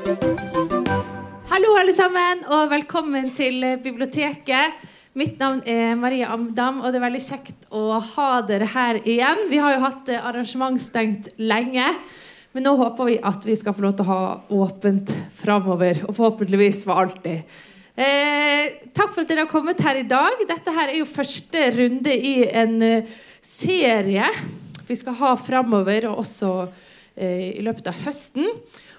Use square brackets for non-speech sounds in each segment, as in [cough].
Hallo, alle sammen, og velkommen til biblioteket. Mitt navn er Marie Amdam, og det er veldig kjekt å ha dere her igjen. Vi har jo hatt eh, arrangement stengt lenge, men nå håper vi at vi skal få lov til å ha åpent framover. Og forhåpentligvis for alltid. Eh, takk for at dere har kommet her i dag. Dette her er jo første runde i en eh, serie vi skal ha framover, og også eh, i løpet av høsten.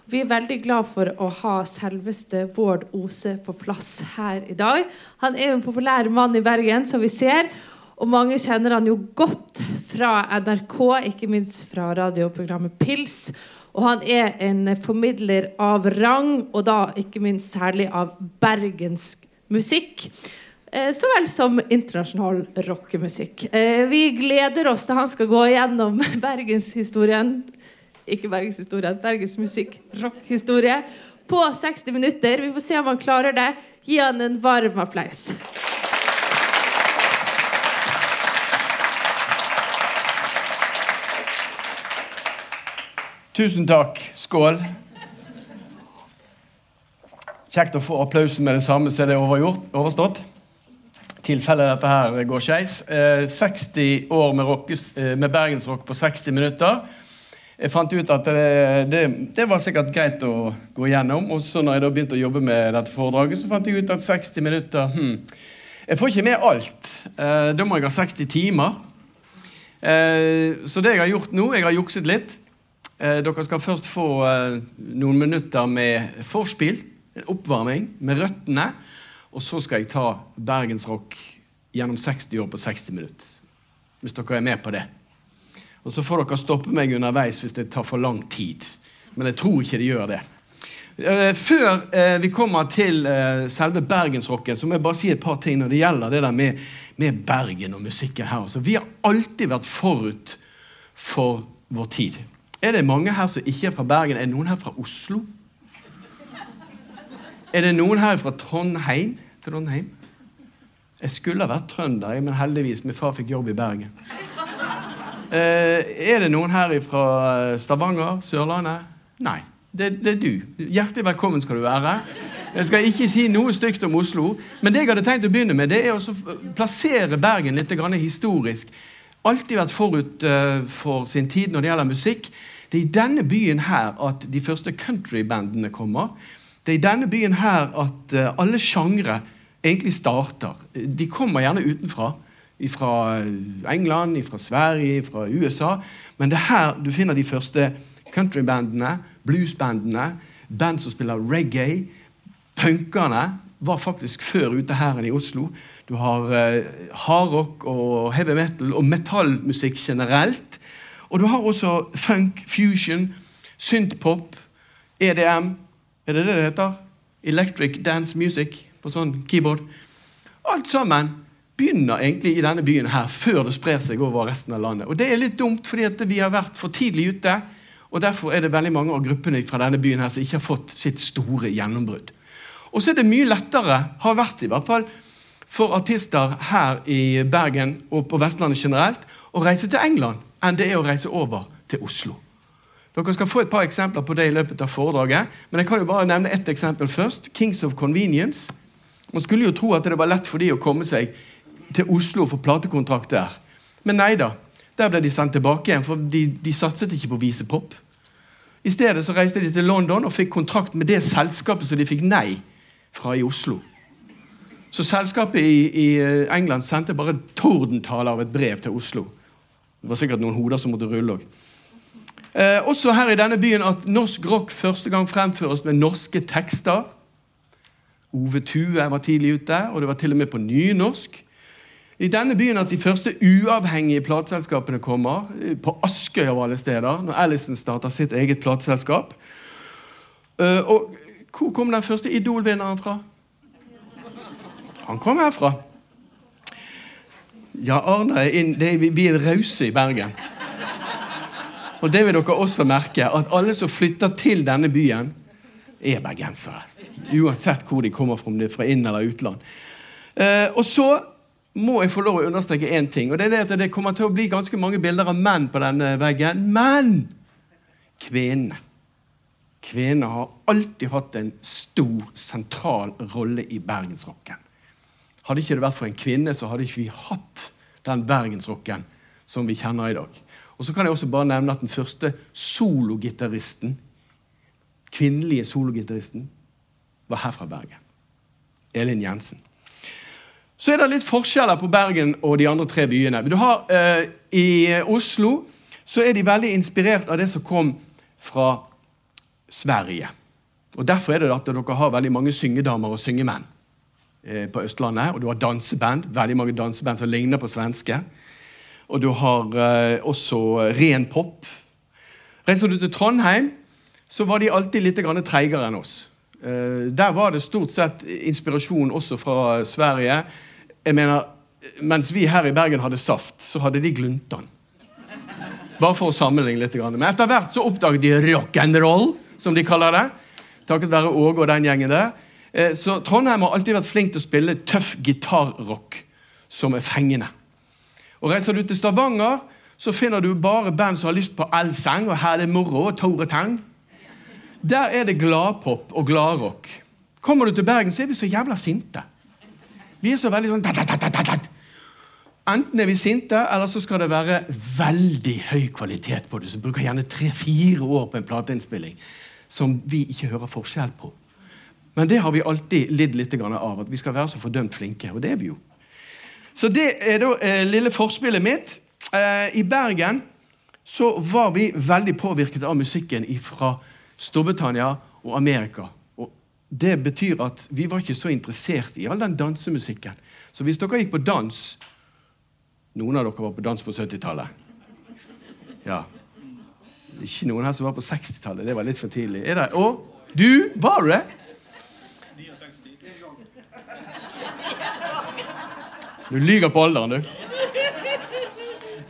Vi er veldig glad for å ha selveste Bård Ose på plass her i dag. Han er en populær mann i Bergen, som vi ser. Og mange kjenner han jo godt fra NRK, ikke minst fra radioprogrammet Pils. Og han er en formidler av rang, og da ikke minst særlig av bergensk musikk. Eh, så vel som internasjonal rockemusikk. Eh, vi gleder oss til han skal gå gjennom [laughs] bergenshistorien ikke bergenshistorie, bergensmusikk, rockhistorie, på 60 minutter. Vi får se om han klarer det. Gi han en varm applaus. Tusen takk. Skål. Kjekt å få applausen med det samme så er det overgjort, overstått. tilfelle dette her går skeis. Eh, 60 år med, rock, eh, med bergensrock på 60 minutter. Jeg fant ut at det, det, det, var sikkert greit å gå gjennom. Og så når jeg da begynte å jobbe med dette foredraget, så fant jeg ut at 60 minutter hmm, Jeg får ikke med alt. Eh, da må jeg ha 60 timer. Eh, så det jeg har gjort nå Jeg har jukset litt. Eh, dere skal først få eh, noen minutter med forspill, en oppvarming, med røttene. Og så skal jeg ta bergensrock gjennom 60 år på 60 minutter. Hvis dere er med på det. Og så får dere stoppe meg underveis hvis det tar for lang tid. Men jeg tror ikke det gjør det. Eh, før eh, vi kommer til eh, selve bergensrocken, så må jeg bare si et par ting når det gjelder det der med, med Bergen og musikken her. Så vi har alltid vært forut for vår tid. Er det mange her som ikke er fra Bergen? Er det noen her fra Oslo? Er det noen her fra Trondheim? Trondheim? Jeg skulle ha vært trønder, men heldigvis min far fikk jobb i Bergen. Eh, er det noen her fra Stavanger? Sørlandet? Nei. Det, det, er du. Hjertelig velkommen skal du være. Jeg skal ikke si noe stygt om Oslo, men det jeg hadde tenkt å begynne med, det er å plassere Bergen litt historisk. Alltid vært forut uh, for sin tid når det gjelder musikk. Det er i denne byen her at de første countrybandene kommer. Det er i denne byen her at uh, alle sjangre egentlig starter. De kommer gjerne utenfra fra England, fra Sverige, fra USA. Men det er her du finner de første countrybandene, bluesbandene, band som spiller reggae. Punkerne var faktisk før ute her enn i Oslo. Du har uh, hardrock og heavy metal og metallmusikk generelt. Og du har også funk, fusion, synthpop, EDM Er det det det heter? Electric Dance Music på sånn keyboard. Alt sammen begynner egentlig i denne byen her, før det sprer seg over resten av landet. Og Det er litt dumt, fordi vi har vært for tidlig ute. og Derfor er det veldig mange av gruppene fra denne byen her som ikke har fått sitt store gjennombrudd. Og så er det mye lettere, har vært i hvert fall, for artister her i Bergen og på Vestlandet generelt å reise til England enn det er å reise over til Oslo. Dere skal få et par eksempler på det i løpet av foredraget. Men jeg kan jo bare nevne ett eksempel først. Kings of Convenience. Man skulle jo tro at det var lett for de å komme seg til Oslo for platekontrakt der. Men nei da. Der ble de sendt tilbake igjen, for de, de satset ikke på visepop. I stedet så reiste de til London og fikk kontrakt med det selskapet som de fikk nei fra i Oslo. Så selskapet i, i eh, England sendte bare tordentale av et brev til Oslo. Det var sikkert noen hoder som måtte rulle òg. Eh, også her i denne byen at norsk rock første gang fremføres med norske tekster. Ove Tue var tidlig ute, og det var til og med på nynorsk i denne byen at de første uavhengige plateselskapene kommer. På Askøy av alle steder, når Ellison starter sitt eget plateselskap. Uh, og hvor kom den første Idol-vinneren fra? Han kom herfra. Ja, Arne er inn, er, Vi er rause i Bergen. Og det vil dere også merke, at alle som flytter til denne byen, er bergensere. Uansett hvor de kommer fra, om det er fra inn- eller utland. Uh, og så må jeg få lov å understreke én ting. og Det er det at det kommer til å bli ganske mange bilder av menn på denne veggen. Men kvinnene Kvinner har alltid hatt en stor, sentral rolle i bergensrocken. Hadde ikke det vært for en kvinne, så hadde ikke vi hatt den bergensrocken som vi kjenner i dag. Og så kan jeg også bare nevne at Den første sologitaristen, kvinnelige sologitaristen var her fra Bergen. Elin Jensen. Så er det litt forskjeller på Bergen og de andre tre byene. Du har, eh, I Oslo så er de veldig inspirert av det som kom fra Sverige. Og Derfor er det at dere har veldig mange syngedamer og syngemenn eh, på Østlandet. Og du har danseband, veldig mange danseband som ligner på svenske. Og du har eh, også ren pop. Reiser du til Trondheim, så var de alltid litt treigere enn oss. Eh, der var det stort sett inspirasjon også fra Sverige. Jeg mener, Mens vi her i Bergen hadde saft, så hadde de gluntan. Bare for å sammenligne litt. Men etter hvert så oppdaget de rock'n'roll, som de kaller det. Takket være Åge og den gjengen der. Eh, så Trondheim har alltid vært flink til å spille tøff gitarrock som er fengende. Og Reiser du til Stavanger, så finner du bare band som har lyst på Elseng og her er det moro og Tore Tang. Der er det gladpop og gladrock. Kommer du til Bergen, så er vi så jævla sinte. Vi er så veldig sånn Enten er vi sinte, eller så skal det være veldig høy kvalitet på det. Så bruker gjerne tre-fire år på en plateinnspilling som vi ikke hører forskjell på. Men det har vi alltid lidd litt av. At vi skal være så fordømt flinke. Og det er vi jo. Så det er da eh, lille forspillet mitt. Eh, I Bergen så var vi veldig påvirket av musikken fra Storbritannia og Amerika. Det betyr at vi var ikke så interessert i all den dansemusikken. Så hvis dere gikk på dans Noen av dere var på dans på 70-tallet. Ja. Ikke noen her som var på 60-tallet. Det var litt for tidlig. Er det? Og du? Var du det? Du lyver på alderen, du.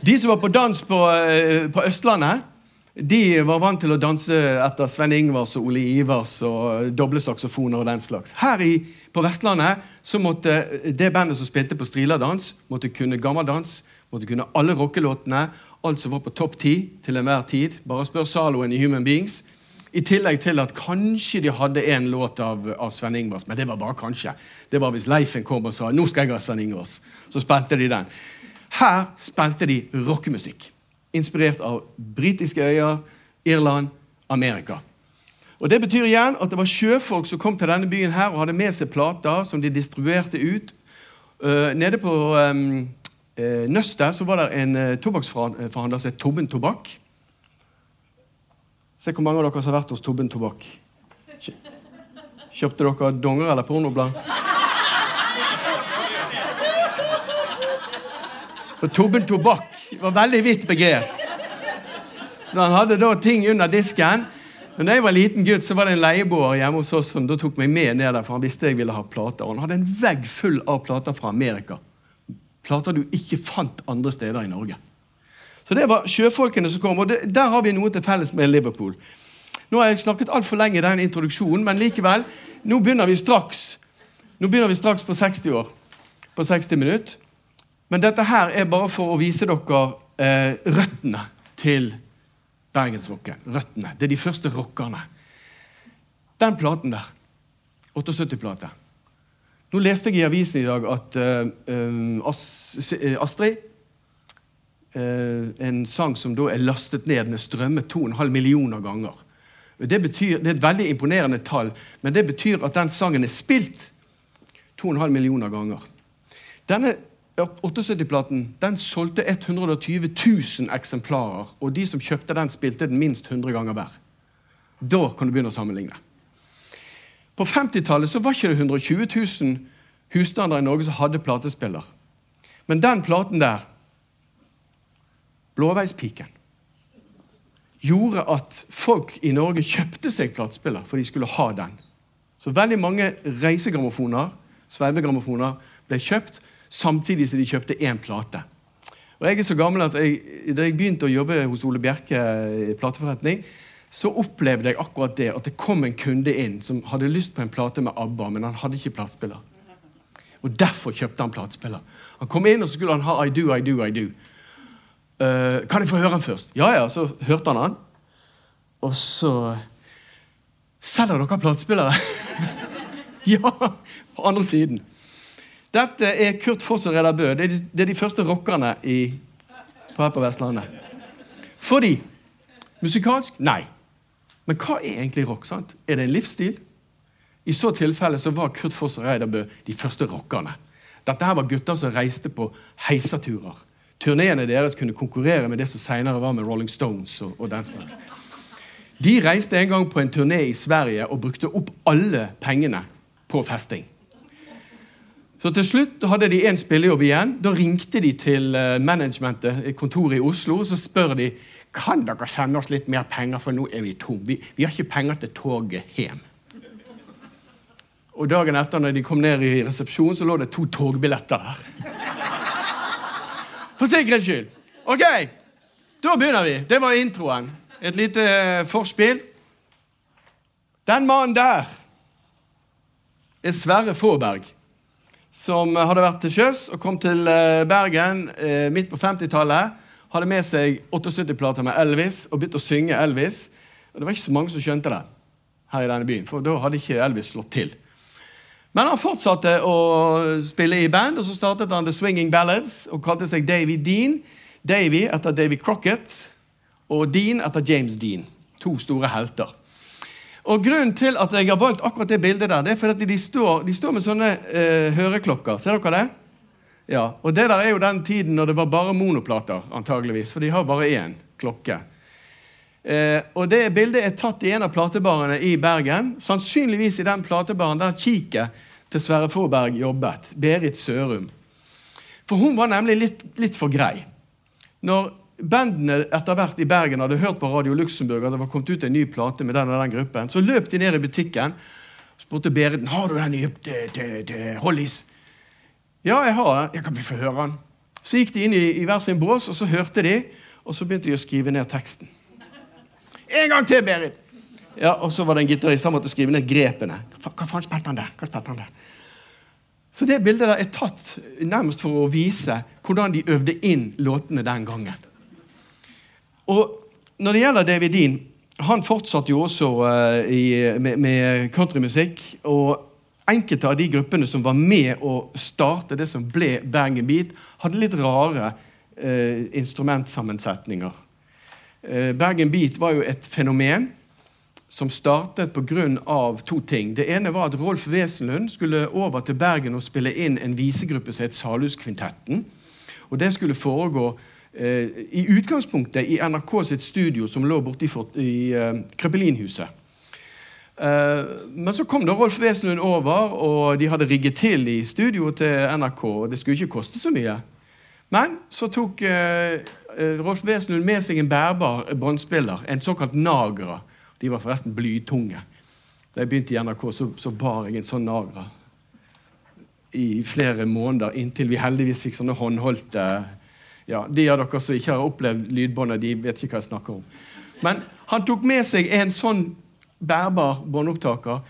De som var på dans på, eh, på Østlandet de var vant til å danse etter Sven Ingvars og Ole Ivers og doble saksofoner og den slags. Her i, på Vestlandet så måtte det bandet som spilte på striladans, måtte kunne gammeldans, måtte kunne alle rockelåtene, alt som var på topp ti til enhver tid. Bare spør Zaloen i Human Beings. I tillegg til at kanskje de hadde en låt av, av Sven Ingvars, men det var bare kanskje. Det var hvis Leifen kom og sa 'nå skal jeg ha Sven Ingvars'. Så spilte de den. Her spilte de rockemusikk inspirert av britiske øyer, Irland, Amerika. Og Det betyr igjen at det var sjøfolk som kom til denne byen her og hadde med seg plater som de distribuerte ut. Uh, nede på um, Nøstet var det en uh, tobakksforhandler som het Tobben Tobakk. Se hvor mange av dere som har vært hos Tobben Tobakk. Kjøpte dere donger eller pornoblad? For Tobben Tobakk var veldig vidt begrep. Så han hadde da ting under disken. Men da jeg var liten gutt, så var det en leieboer hjemme hos oss som da tok meg med ned der, for han visste jeg ville ha plater. Og han hadde en vegg full av plater fra Amerika. Plater du ikke fant andre steder i Norge. Så det var sjøfolkene som kom, og det, der har vi noe til felles med Liverpool. Nå har jeg snakket altfor lenge i den introduksjonen, men likevel, nå begynner vi straks Nå begynner vi straks på 60 år. På 60 minutter. Men dette her er bare for å vise dere eh, røttene til bergensrocken. Røttene. Det er de første rockerne. Den platen der, 78-plate Nå leste jeg i avisen i dag at uh, Astrid eh, En sang som da er lastet ned, den er strømmet 2,5 millioner ganger. Det, betyr, det er et veldig imponerende tall, men det betyr at den sangen er spilt 2,5 millioner ganger. Denne 78-platen den solgte 120 000 eksemplarer. Og de som kjøpte den, spilte den minst 100 ganger hver. Da kan du begynne å sammenligne. På 50-tallet var ikke det 120 000 husstander i Norge som hadde platespiller. Men den platen der, 'Blåveispiken', gjorde at folk i Norge kjøpte seg platespiller, for de skulle ha den. Så veldig mange reisegrammofoner, sveivegrammofoner, ble kjøpt samtidig som de kjøpte én plate. Og jeg er så gammel at jeg, Da jeg begynte å jobbe hos Ole Bjerke i plateforretning, så opplevde jeg akkurat det at det kom en kunde inn som hadde lyst på en plate med ABBA, men han hadde ikke platespiller. Og Derfor kjøpte han platespiller. Han kom inn og så skulle han ha I Do, I Do, I Do. Uh, kan jeg få høre den først? Ja, ja, så hørte han han. Og så Selger dere platespillere? [laughs] ja, på andre siden. Dette er Kurt Foss og Reidar Bø. Det er, de, det er de første rockerne i, på her på Vestlandet. Fordi Musikalsk? Nei. Men hva er egentlig rock? sant? Er det en livsstil? I så tilfelle så var Kurt Foss og Reidar Bø de første rockerne. Dette her var gutter som reiste på heiseturer. Turneene deres kunne konkurrere med det som senere var med Rolling Stones. og, og den slags. De reiste en gang på en turné i Sverige og brukte opp alle pengene på festing. Så til slutt hadde de én spillejobb igjen. Da ringte de til eh, managementet, kontoret i Oslo, og så spør de kan dere sende oss litt mer penger, for nå er vi tom. Vi, vi har ikke penger til toget hjem. Og dagen etter, når de kom ned i resepsjonen, så lå det to togbilletter der. For sikkerhets skyld. Ok, da begynner vi. Det var introen. Et lite eh, forspill. Den mannen der er Sverre Fåberg, som hadde vært til sjøs og kom til eh, Bergen eh, midt på 50-tallet. Hadde med seg 78-plater med Elvis og begynte å synge Elvis. Og Det var ikke så mange som skjønte det her i denne byen, for da hadde ikke Elvis slått til. Men han fortsatte å spille i band, og så startet han The Swinging Ballads og kalte seg Davy Dean. Davy etter Davy Crocket og Dean etter James Dean. To store helter. Og Grunnen til at jeg har valgt akkurat det bildet, der, det er fordi de står, de står med sånne eh, høreklokker. Ser dere det? Ja, og Det der er jo den tiden når det var bare monoplater, antageligvis, for de har bare én klokke. Eh, og Det bildet er tatt i en av platebarene i Bergen. Sannsynligvis i den platebaren der kiket til Sverre Forberg jobbet. Berit Sørum. For hun var nemlig litt, litt for grei. Når bandene etter hvert i Bergen hadde hørt på Radio Luxembourg at det var kommet ut en ny plate med den og den gruppen, så løp de ned i butikken og spurte Berit har du den nye til, til, til Hollies. Ja, jeg har den. Jeg kan vi få høre den? Så gikk de inn i, i hver sin bås, og så hørte de, og så begynte de å skrive ned teksten. En gang til, Berit! Ja, Og så var det en gitarist. Han måtte skrive ned grepene. Hva faen spilte han der? Hva spilte han der? Så det bildet der er tatt nærmest for å vise hvordan de øvde inn låtene den gangen. Og når det gjelder David Dean, han fortsatte jo også uh, i, med, med countrymusikk. Og enkelte av de gruppene som var med å starte det som ble Bergen Beat, hadde litt rare uh, instrumentsammensetninger. Eh, Bergen Beat var jo et fenomen som startet pga. to ting. Det ene var at Rolf Wesenlund skulle over til Bergen og spille inn en visegruppe som het Saluskvintetten. Og det skulle foregå eh, i utgangspunktet i NRK sitt studio som lå borte i, i eh, Krøpelinhuset. Eh, men så kom da Rolf Wesenlund over, og de hadde rigget til i studioet til NRK. og Det skulle ikke koste så mye. Men så tok eh, Eh, Rolf Wesenlund med seg en bærbar båndspiller, en såkalt Nagra. De var forresten blytunge. Da jeg begynte i NRK, så, så bar jeg en sånn Nagra i flere måneder, inntil vi heldigvis fikk sånne håndholdte ja, De av dere som ikke har opplevd lydbåndet, de vet ikke hva jeg snakker om. Men han tok med seg en sånn bærbar båndopptaker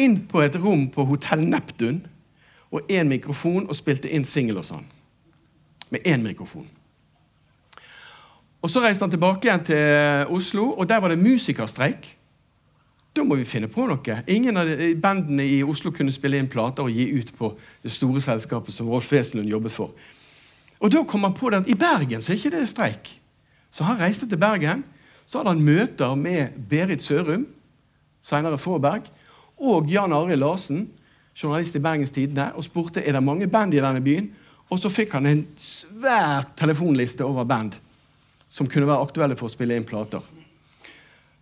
inn på et rom på Hotell Neptun og én mikrofon og spilte inn singel og sånn. Med én mikrofon. Og Så reiste han tilbake igjen til Oslo, og der var det musikerstreik. Da må vi finne på noe. Ingen av bandene i Oslo kunne spille inn plater og gi ut på det store selskapet som Rolf Wesenlund jobbet for. Og Da kom han på det at i Bergen så er ikke det streik. Så han reiste til Bergen. Så hadde han møter med Berit Sørum, senere Fåberg, og Jan Arild Larsen, journalist i Bergens Tidende, og spurte er det mange band i denne byen. Og så fikk han en svær telefonliste over band som kunne være aktuelle for å spille inn plater.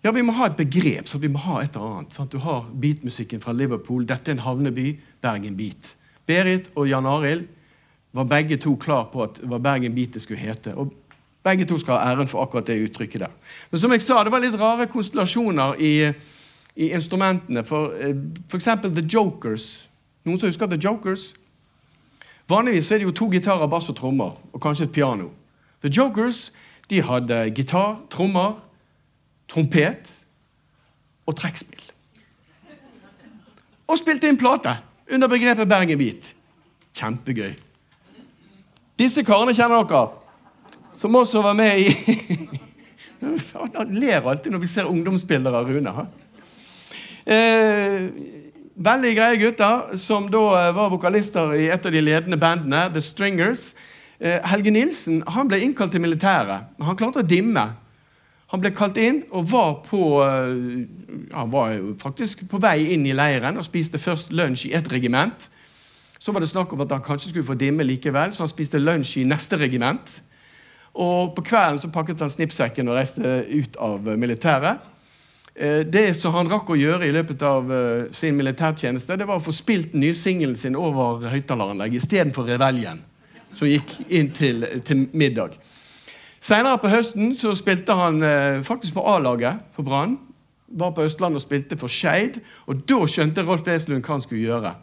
Ja, Vi må ha et begrep. så vi må ha et eller annet. Sant? Du har beatmusikken fra Liverpool. Dette er en havneby. Bergen Beat. Berit og Jan Arild var begge to klar på at hva Bergen Beat skulle hete. Og Begge to skal ha æren for akkurat det uttrykket der. Men som jeg sa, det var litt rare konstellasjoner i, i instrumentene. For eh, f.eks. The Jokers. Noen som husker The Jokers? Vanligvis er det jo to gitarer, bass og trommer, og kanskje et piano. The Jokers de hadde gitar, trommer, trompet og trekkspill. Og spilte inn plate under begrepet Bergen Beat. Kjempegøy. Disse karene kjenner dere, som også var med i Han [laughs] ler alltid når vi ser ungdomsbilder av Rune. Eh, veldig greie gutter, som da eh, var vokalister i et av de ledende bandene, The Stringers. Eh, Helge Nilsen han ble innkalt til militæret. men Han klarte å dimme. Han ble kalt inn og var på eh, Han var faktisk på vei inn i leiren og spiste først lunsj i et regiment. Så var det snakk om at han kanskje skulle få dimme likevel, så han spiste lunsj i neste regiment. Og på kvelden så pakket han snippsekken og reiste ut av militæret. Eh, Det som han rakk å gjøre i løpet av eh, sin militærtjeneste, det var å få spilt den nye singelen sin over høyttaleranlegget istedenfor Reveljen, som gikk inn til, til middag. Senere på høsten så spilte han eh, faktisk på A-laget for Brann. Var på Østlandet og spilte for Skeid. Og da skjønte Rolf Wesenlund hva han skulle gjøre.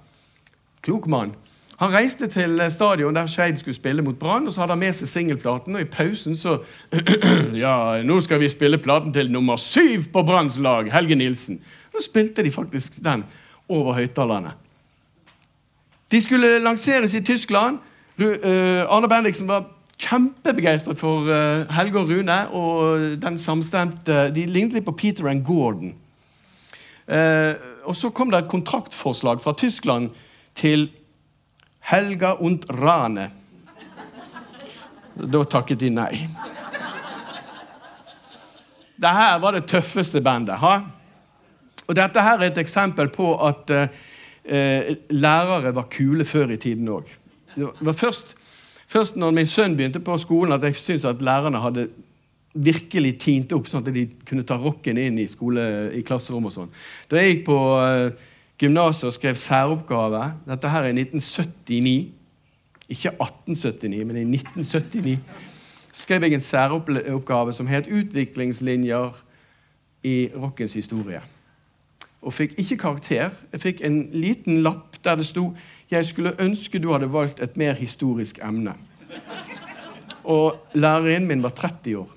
Klok mann. Han reiste til stadion der Skeid skulle spille mot Brann, og så hadde han med seg singelplaten. Og i pausen så [clears throat] Ja, nå skal vi spille platen til nummer syv på Branns lag, Helge Nilsen. Så spilte de faktisk den over høyttalerne. De skulle lanseres i Tyskland. Eh, Arne Bendiksen var kjempebegeistret for eh, Helge og Rune. Og den samstemte De lignet litt på Peter and Gordon. Eh, og så kom det et kontraktforslag fra Tyskland til Helga und Rane. Da takket de nei. Dette var det tøffeste bandet. Ha? Og Dette her er et eksempel på at eh, eh, lærere var kule før i tiden òg. Det var først, først når min sønn begynte på skolen, at jeg syntes at lærerne hadde virkelig tint opp, sånn at de kunne ta rocken inn i, skole, i klasserommet og sånn. Da jeg gikk på eh, gymnaset og skrev særoppgave Dette her er i 1979. Ikke 1879, men i 1979 skrev jeg en særoppgave som het 'Utviklingslinjer i rockens historie'. Og fikk ikke karakter. Jeg fikk en liten lapp der det sto 'Jeg skulle ønske du hadde valgt et mer historisk emne'. Og lærerinnen min var 30 år.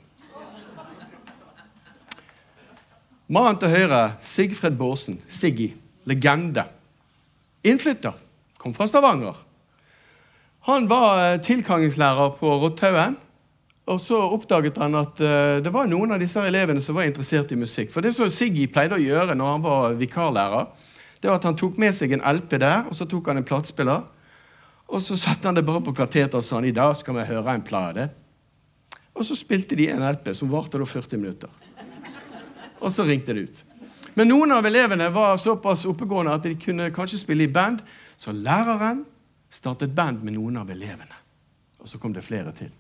Mannen til høyre, Sigfred Bårdsen, Siggy, legende. Innflytter. Kom fra Stavanger. Han var eh, tilkallingslærer på Rottaugen. Og så oppdaget han at eh, det var noen av disse elevene som var interessert i musikk. For det som Siggy pleide å gjøre når han var vikarlærer, det var at han tok med seg en LP der, og så tok han en platespiller. Og så satte han det bare på kateteret og sa i dag skal vi høre en plate. Og så spilte de en LP som varte da 40 minutter. Og så ringte det ut. Men noen av elevene var såpass oppegående at de kunne kanskje spille i band, så læreren startet band med noen av elevene. Og så kom det flere til.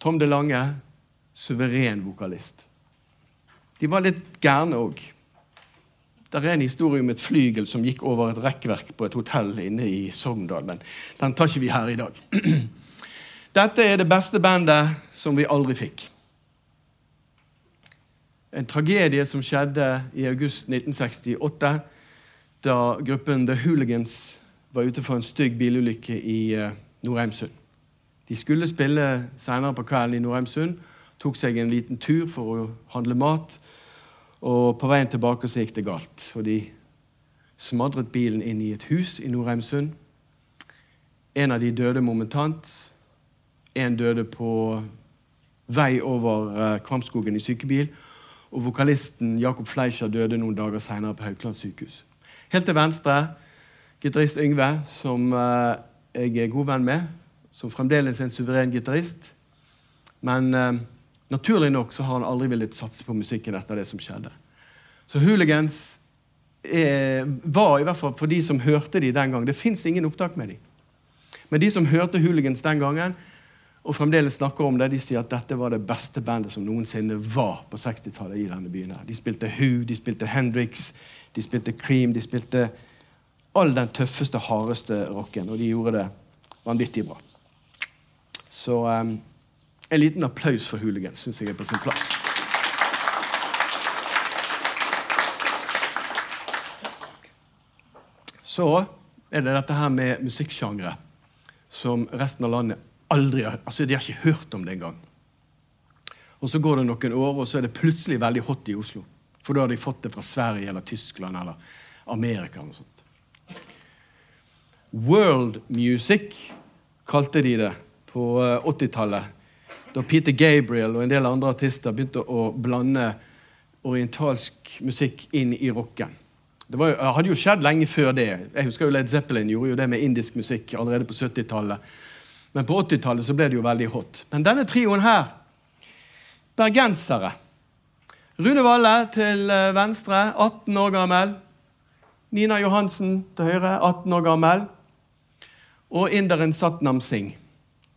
Tom De Lange, suveren vokalist. De var litt gærne òg. Det er en historie om et flygel som gikk over et rekkverk på et hotell inne i Sogndal, men den tar ikke vi her i dag. [clears throat] Dette er det beste bandet som vi aldri fikk. En tragedie som skjedde i august 1968, da gruppen The Hooligans var ute for en stygg bilulykke i Norheimsund. De skulle spille senere på kvelden i Norheimsund, tok seg en liten tur for å handle mat. Og på veien tilbake så gikk det galt. Og de smadret bilen inn i et hus i Norheimsund. En av de døde momentant. En døde på vei over eh, Kvamskogen i sykebil. Og vokalisten Jakob Fleischer døde noen dager senere på Haukeland sykehus. Helt til venstre gitarist Yngve, som eh, jeg er god venn med. Som fremdeles er en suveren gitarist. Men eh, naturlig nok så har han aldri villet satse på musikken etter det som skjedde. Så Hooligans er, var i hvert fall for de som hørte de den gang. Det fins ingen opptak med de. Men de som hørte Hooligans den gangen, og fremdeles snakker om det, de sier at dette var det beste bandet som noensinne var på 60-tallet i denne byen. her. De spilte Who, de spilte Hendrix, de spilte Cream, de spilte all den tøffeste, hardeste rocken, og de gjorde det vanvittig bra. Så um, en liten applaus for Hooligans syns jeg er på sin plass. Så er det dette her med musikksjangre som resten av landet aldri altså De har ikke hørt om det engang. Og så går det noen år, og så er det plutselig veldig hot i Oslo. For da har de fått det fra Sverige eller Tyskland eller Amerika. eller sånt. World music kalte de det på eh, 80-tallet. Da Peter Gabriel og en del andre artister begynte å blande orientalsk musikk inn i rocken. Det var, hadde jo skjedd lenge før det. Jeg husker jo Led Zeppelin gjorde jo det med indisk musikk allerede på 70-tallet. Men på 80-tallet så ble det jo veldig hot. Men denne trioen her, bergensere Rune Valle til eh, venstre, 18 år gammel. Nina Johansen til høyre, 18 år gammel. Og inderen Satnam Singh.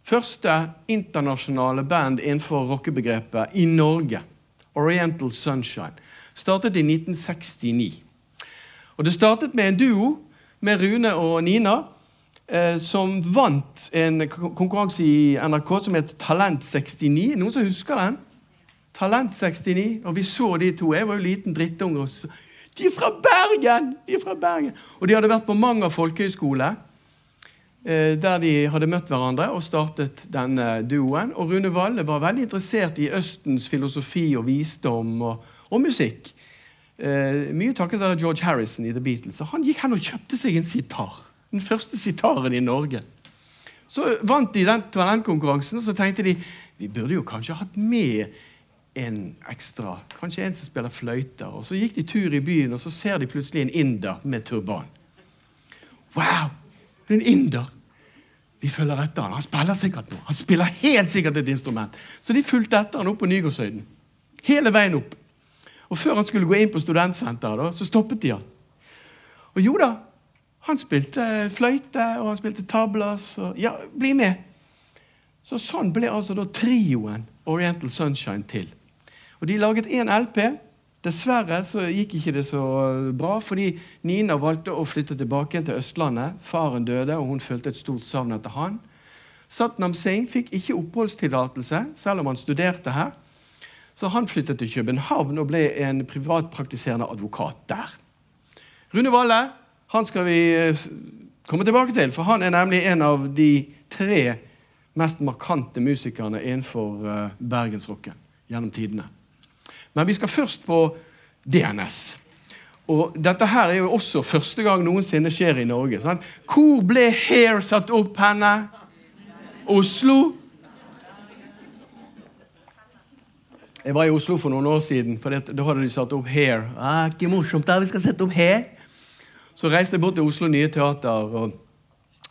Første internasjonale band innenfor rockebegrepet i Norge. Oriental Sunshine. Startet i 1969. Og Det startet med en duo med Rune og Nina, som vant en konkurranse i NRK som het Talent 69. Noen som husker den? Talent 69. Og vi så de to. Jeg var jo liten drittunge. De er fra Bergen! De er fra Bergen! Og de hadde vært på Manger folkehøgskole. Eh, der de hadde møtt hverandre og startet denne duoen. Og Rune Valle var veldig interessert i Østens filosofi og visdom og, og musikk. Eh, mye takket være George Harrison i The Beatles. Så han gikk hen og kjøpte seg en sitar. Den første sitaren i Norge. Så vant de den talentkonkurransen, og så tenkte de vi burde jo kanskje hatt med en ekstra. Kanskje en som spiller fløyter. Og Så gikk de tur i byen, og så ser de plutselig en inder med turban. Wow! En inder. Vi følger etter han. Han spiller sikkert noe. Han spiller helt sikkert et instrument. Så de fulgte etter han opp på Nygårdshøyden. Hele veien opp. Og Før han skulle gå inn på studentsenteret, så stoppet de han. Og jo da, han spilte fløyte, og han spilte tablas. Og, ja, bli med! Så Sånn ble altså da trioen Oriental Sunshine til. Og De laget én LP Dessverre så gikk ikke det så bra, fordi Nina valgte å flytte tilbake til Østlandet. Faren døde, og hun følte et stort savn etter han. Satnam Singh fikk ikke oppholdstillatelse, selv om han studerte her. Så han flyttet til København og ble en privatpraktiserende advokat der. Rune Valle han skal vi eh, komme tilbake til, for han er nemlig en av de tre mest markante musikerne innenfor eh, bergensrocken gjennom tidene. Men vi skal først på DNS. Og Dette her er jo også første gang noensinne skjer i Norge. Sant? Hvor ble Hair satt opp henne? Oslo? Jeg var i Oslo for noen år siden, for da hadde de satt opp Hair. Ah, ikke morsomt da, vi skal sette opp Hair. Så reiste jeg bort til Oslo Nye Teater og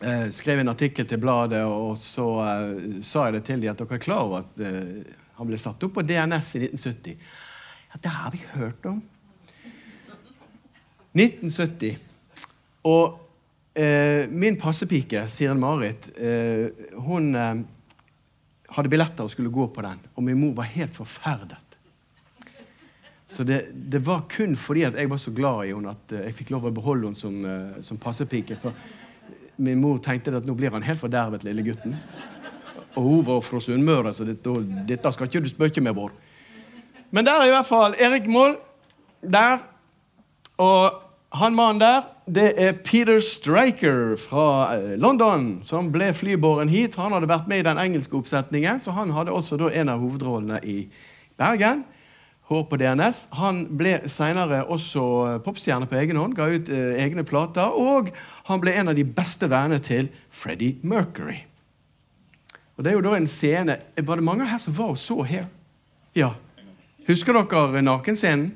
eh, skrev en artikkel til bladet. Og så eh, sa jeg det til dem at dere er klar over at eh, han ble satt opp på DNS i 1970. Ja, det har vi hørt om. 1970. Og eh, min passepike, Siren Marit, eh, hun eh, hadde billetter og skulle gå på den. Og min mor var helt forferdet. Så det, det, var kun fordi at jeg var så glad i henne at eh, jeg fikk lov å beholde henne som, eh, som passepike. For min mor tenkte at nå blir han helt fordervet, lille gutten. Og hun var fra Sunnmøre, så dette, dette skal ikke du spøke med, Bård. Men der er i hvert fall Erik Moll. Der. Og han mannen der, det er Peter Striker fra eh, London, som ble flybåren hit. Han hadde vært med i den engelske oppsetningen, så han hadde også en av hovedrollene i Bergen. Hår på DNS. Han ble senere også popstjerne på egen hånd, ga ut eh, egne plater, og han ble en av de beste vennene til Freddie Mercury. Og Det er jo da en scene Var det mange her som var og så her? Ja. Husker dere nakenscenen?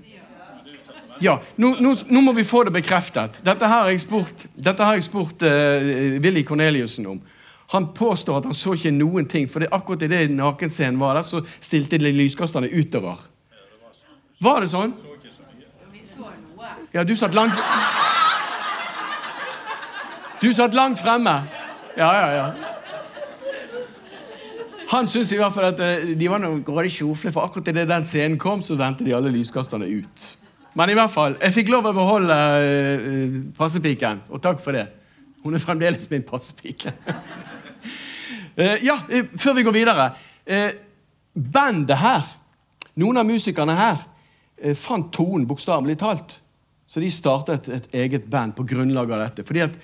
Ja, nå, nå, nå, må vi få det bekreftet. Dette har jeg spurt, har jeg spurt uh, Willy Corneliussen om. Han påstår at han så ikke noen ting, for det akkurat det nakenscenen var der, så stilte de lyskasterne utover. Var det sånn? Ja, du satt langt Du satt langt fremme. Ja, ja, ja. Han syntes i hvert fall at eh, de var noen grådig sjofle, for akkurat idet den scenen kom, så vendte de alle lyskasterne ut. Men i hvert fall, jeg fikk lov å beholde uh, passepiken, og takk for det. Hun er fremdeles min passepike. uh, [laughs] ja, uh, før vi går videre. bandet her, noen av musikerne her, fant tonen bokstavelig talt. Så de startet et eget band på grunnlag av dette. Fordi at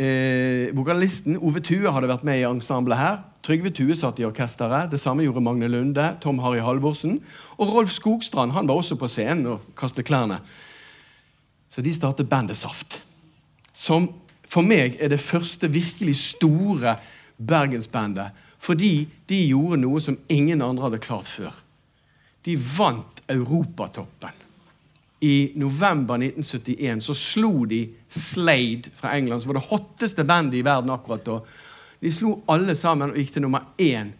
Eh, vokalisten Ove Tue hadde vært med i ensemblet her. Trygve Tue satt i orkesteret. Det samme gjorde Magne Lunde, Tom Harry Halvorsen. Og Rolf Skogstrand han var også på scenen og kastet klærne. Så de startet bandet Saft. Som for meg er det første virkelig store bergensbandet. Fordi de gjorde noe som ingen andre hadde klart før. De vant Europatoppen. i november 1971 så slo de Slade fra England, som var det hotteste bandet i verden akkurat da. De slo alle sammen og gikk til nummer én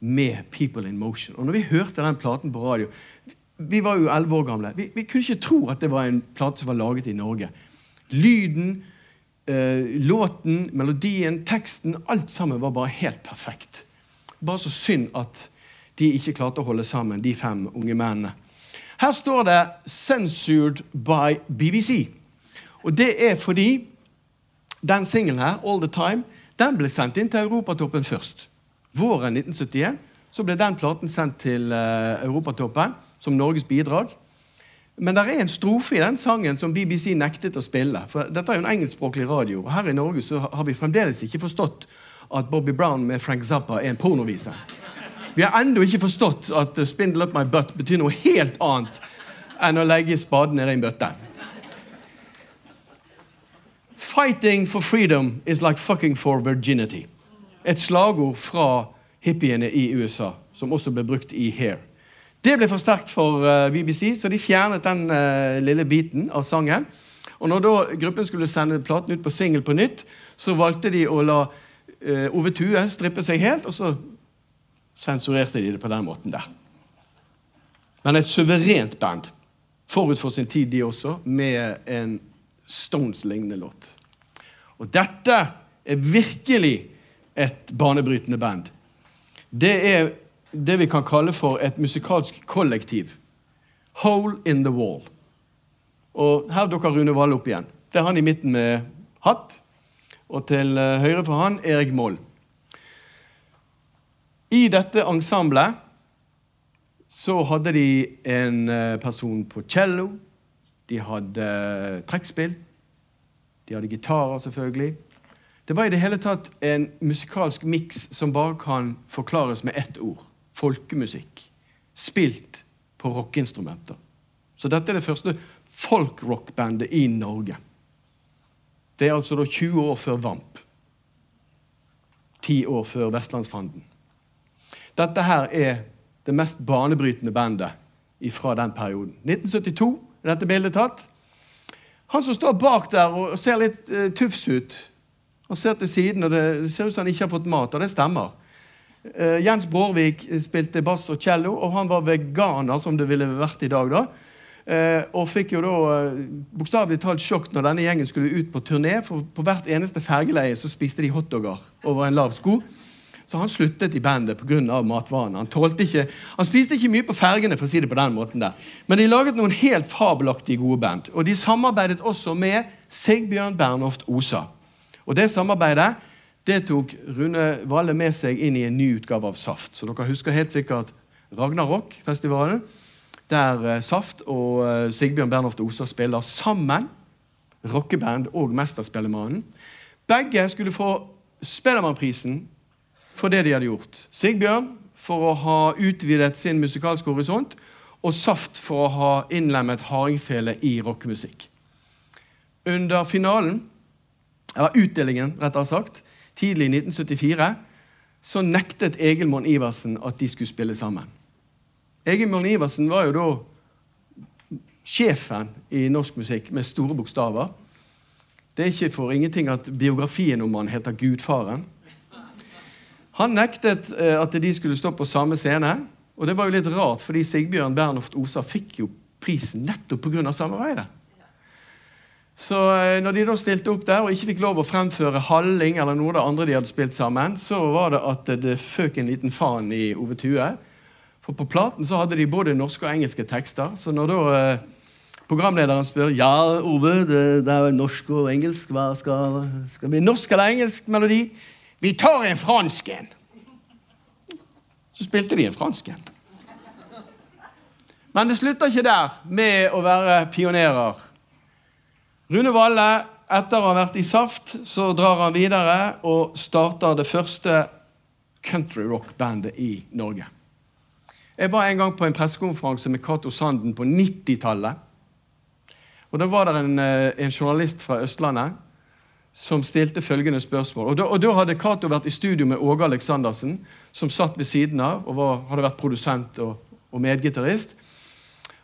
med People in Motion. Og når vi hørte den platen på radio Vi var jo elleve år gamle. Vi, vi, kunne ikke tro at det var en plate som var laget i Norge. Lyden, eh, låten, melodien, teksten Alt sammen var bare helt perfekt. Bare så synd at de ikke klarte å holde sammen, de fem unge mennene. Her står det 'Censored by BBC'. Og det er fordi den singelen her, 'All The Time', den ble sendt inn til Europatoppen først. Våren 1971 så ble den platen sendt til uh, Europatoppen som Norges bidrag. Men det er en strofe i den sangen som BBC nektet å spille. For dette er jo en engelskspråklig radio, og her i Norge så har vi fremdeles ikke forstått at Bobby Brown med Frank Zappa er en pornovise. Vi har ennå ikke forstått at 'spindle up my butt' betyr noe helt annet enn å legge spaden ned i en bøtte. Fighting for freedom is like fucking for virginity. Et slagord fra hippiene i USA, som også ble brukt i Hair. Det ble for sterkt for eh, BBC, så de fjernet den uh, lille biten av sangen. Og når da gruppen skulle sende platen ut på singel på nytt, så valgte de å la uh, Ove Tue strippe seg helt, og så sensurerte de det på den måten der. Men et suverent band. Forut for sin tid, de også, med en Stones-lignende låt. Og dette er virkelig et banebrytende band. Det er det vi kan kalle for et musikalsk kollektiv. Hole in the wall. Og her dukker Rune Valle opp igjen. Det er han i midten med hatt. Og til høyre for han Erik Moll. I dette ensemblet så hadde de en eh, person på cello, de hadde eh, trekkspill, de hadde gitarer, selvfølgelig. Det var i det hele tatt en musikalsk miks som bare kan forklares med ett ord. Folkemusikk. Spilt på rockeinstrumenter. Så dette er det første folkrockbandet i Norge. Det er altså da 20 år før Vamp. Ti år før Vestlandsfanden. Dette her er det mest banebrytende bandet fra den perioden. 1972 er dette bildet tatt. Han som står bak der og ser litt uh, tufs ut, han ser til siden, og det ser ut som han ikke har fått mat, og det stemmer. Uh, Jens Brårvik spilte bass og cello, og han var veganer, som det ville vært i dag. da. Uh, og fikk jo da uh, bokstavelig talt sjokk når denne gjengen skulle ut på turné. For på hvert eneste fergeleie så spiste de hotdogger over en lav sko. Så han sluttet i bandet pga. matvanene. Han, tålte han spiste ikke mye på fergene, for å si det på den måten der. Men de laget noen helt fabelaktige gode band. Og de samarbeidet også med Sigbjørn Bernhoft Osa. Og det samarbeidet det tok Rune Valle med seg inn i en ny utgave av Saft. Så dere husker helt sikkert Ragnarok-festivalen, der eh, Saft og eh, Sigbjørn Bernhoft Osa spiller sammen. Rockeband og Mesterspillemannen. Begge skulle få Spellemannprisen for det de hadde gjort. Sigbjørn for å ha utvidet sin musikalske horisont, og Saft for å ha innlemmet hardingfele i rockemusikk. Under finalen, eller utdelingen, rettere sagt, tidlig i 1974, så nektet Egil Monn Iversen at de skulle spille sammen. Egil Monn Iversen var jo da sjefen i norsk musikk med store bokstaver. Det er ikke for ingenting at biografien om han heter Gudfaren. Han nektet eh, at de skulle stå på samme scene. Og det var jo litt rart, fordi Sigbjørn Bernhoft Osa fikk jo prisen nettopp pga. samarbeidet. Så eh, når de da stilte opp der og ikke fikk lov å fremføre Halling eller noe av det andre de hadde spilt sammen, så var det at det føk en liten faen i Ove Tue. For på platen så hadde de både norske og engelske tekster. Så når da eh, programlederen spør ja, Ove, det, det er norsk og engelsk, hva skal, skal det bli norsk eller engelsk melodi? Vi tar en fransk en. Så spilte de en fransk en. Men det slutter ikke der med å være pionerer. Rune Valle, etter å ha vært i Saft, så drar han videre og starter det første country rock-bandet i Norge. Jeg var en gang på en pressekonferanse med Cato Sanden på 90-tallet. Og Da var det en, eh, en journalist fra Østlandet som stilte følgende spørsmål. Og Da, og da hadde Cato vært i studio med Åge Aleksandersen, som satt ved siden av og var, hadde vært produsent og, og medgitarist.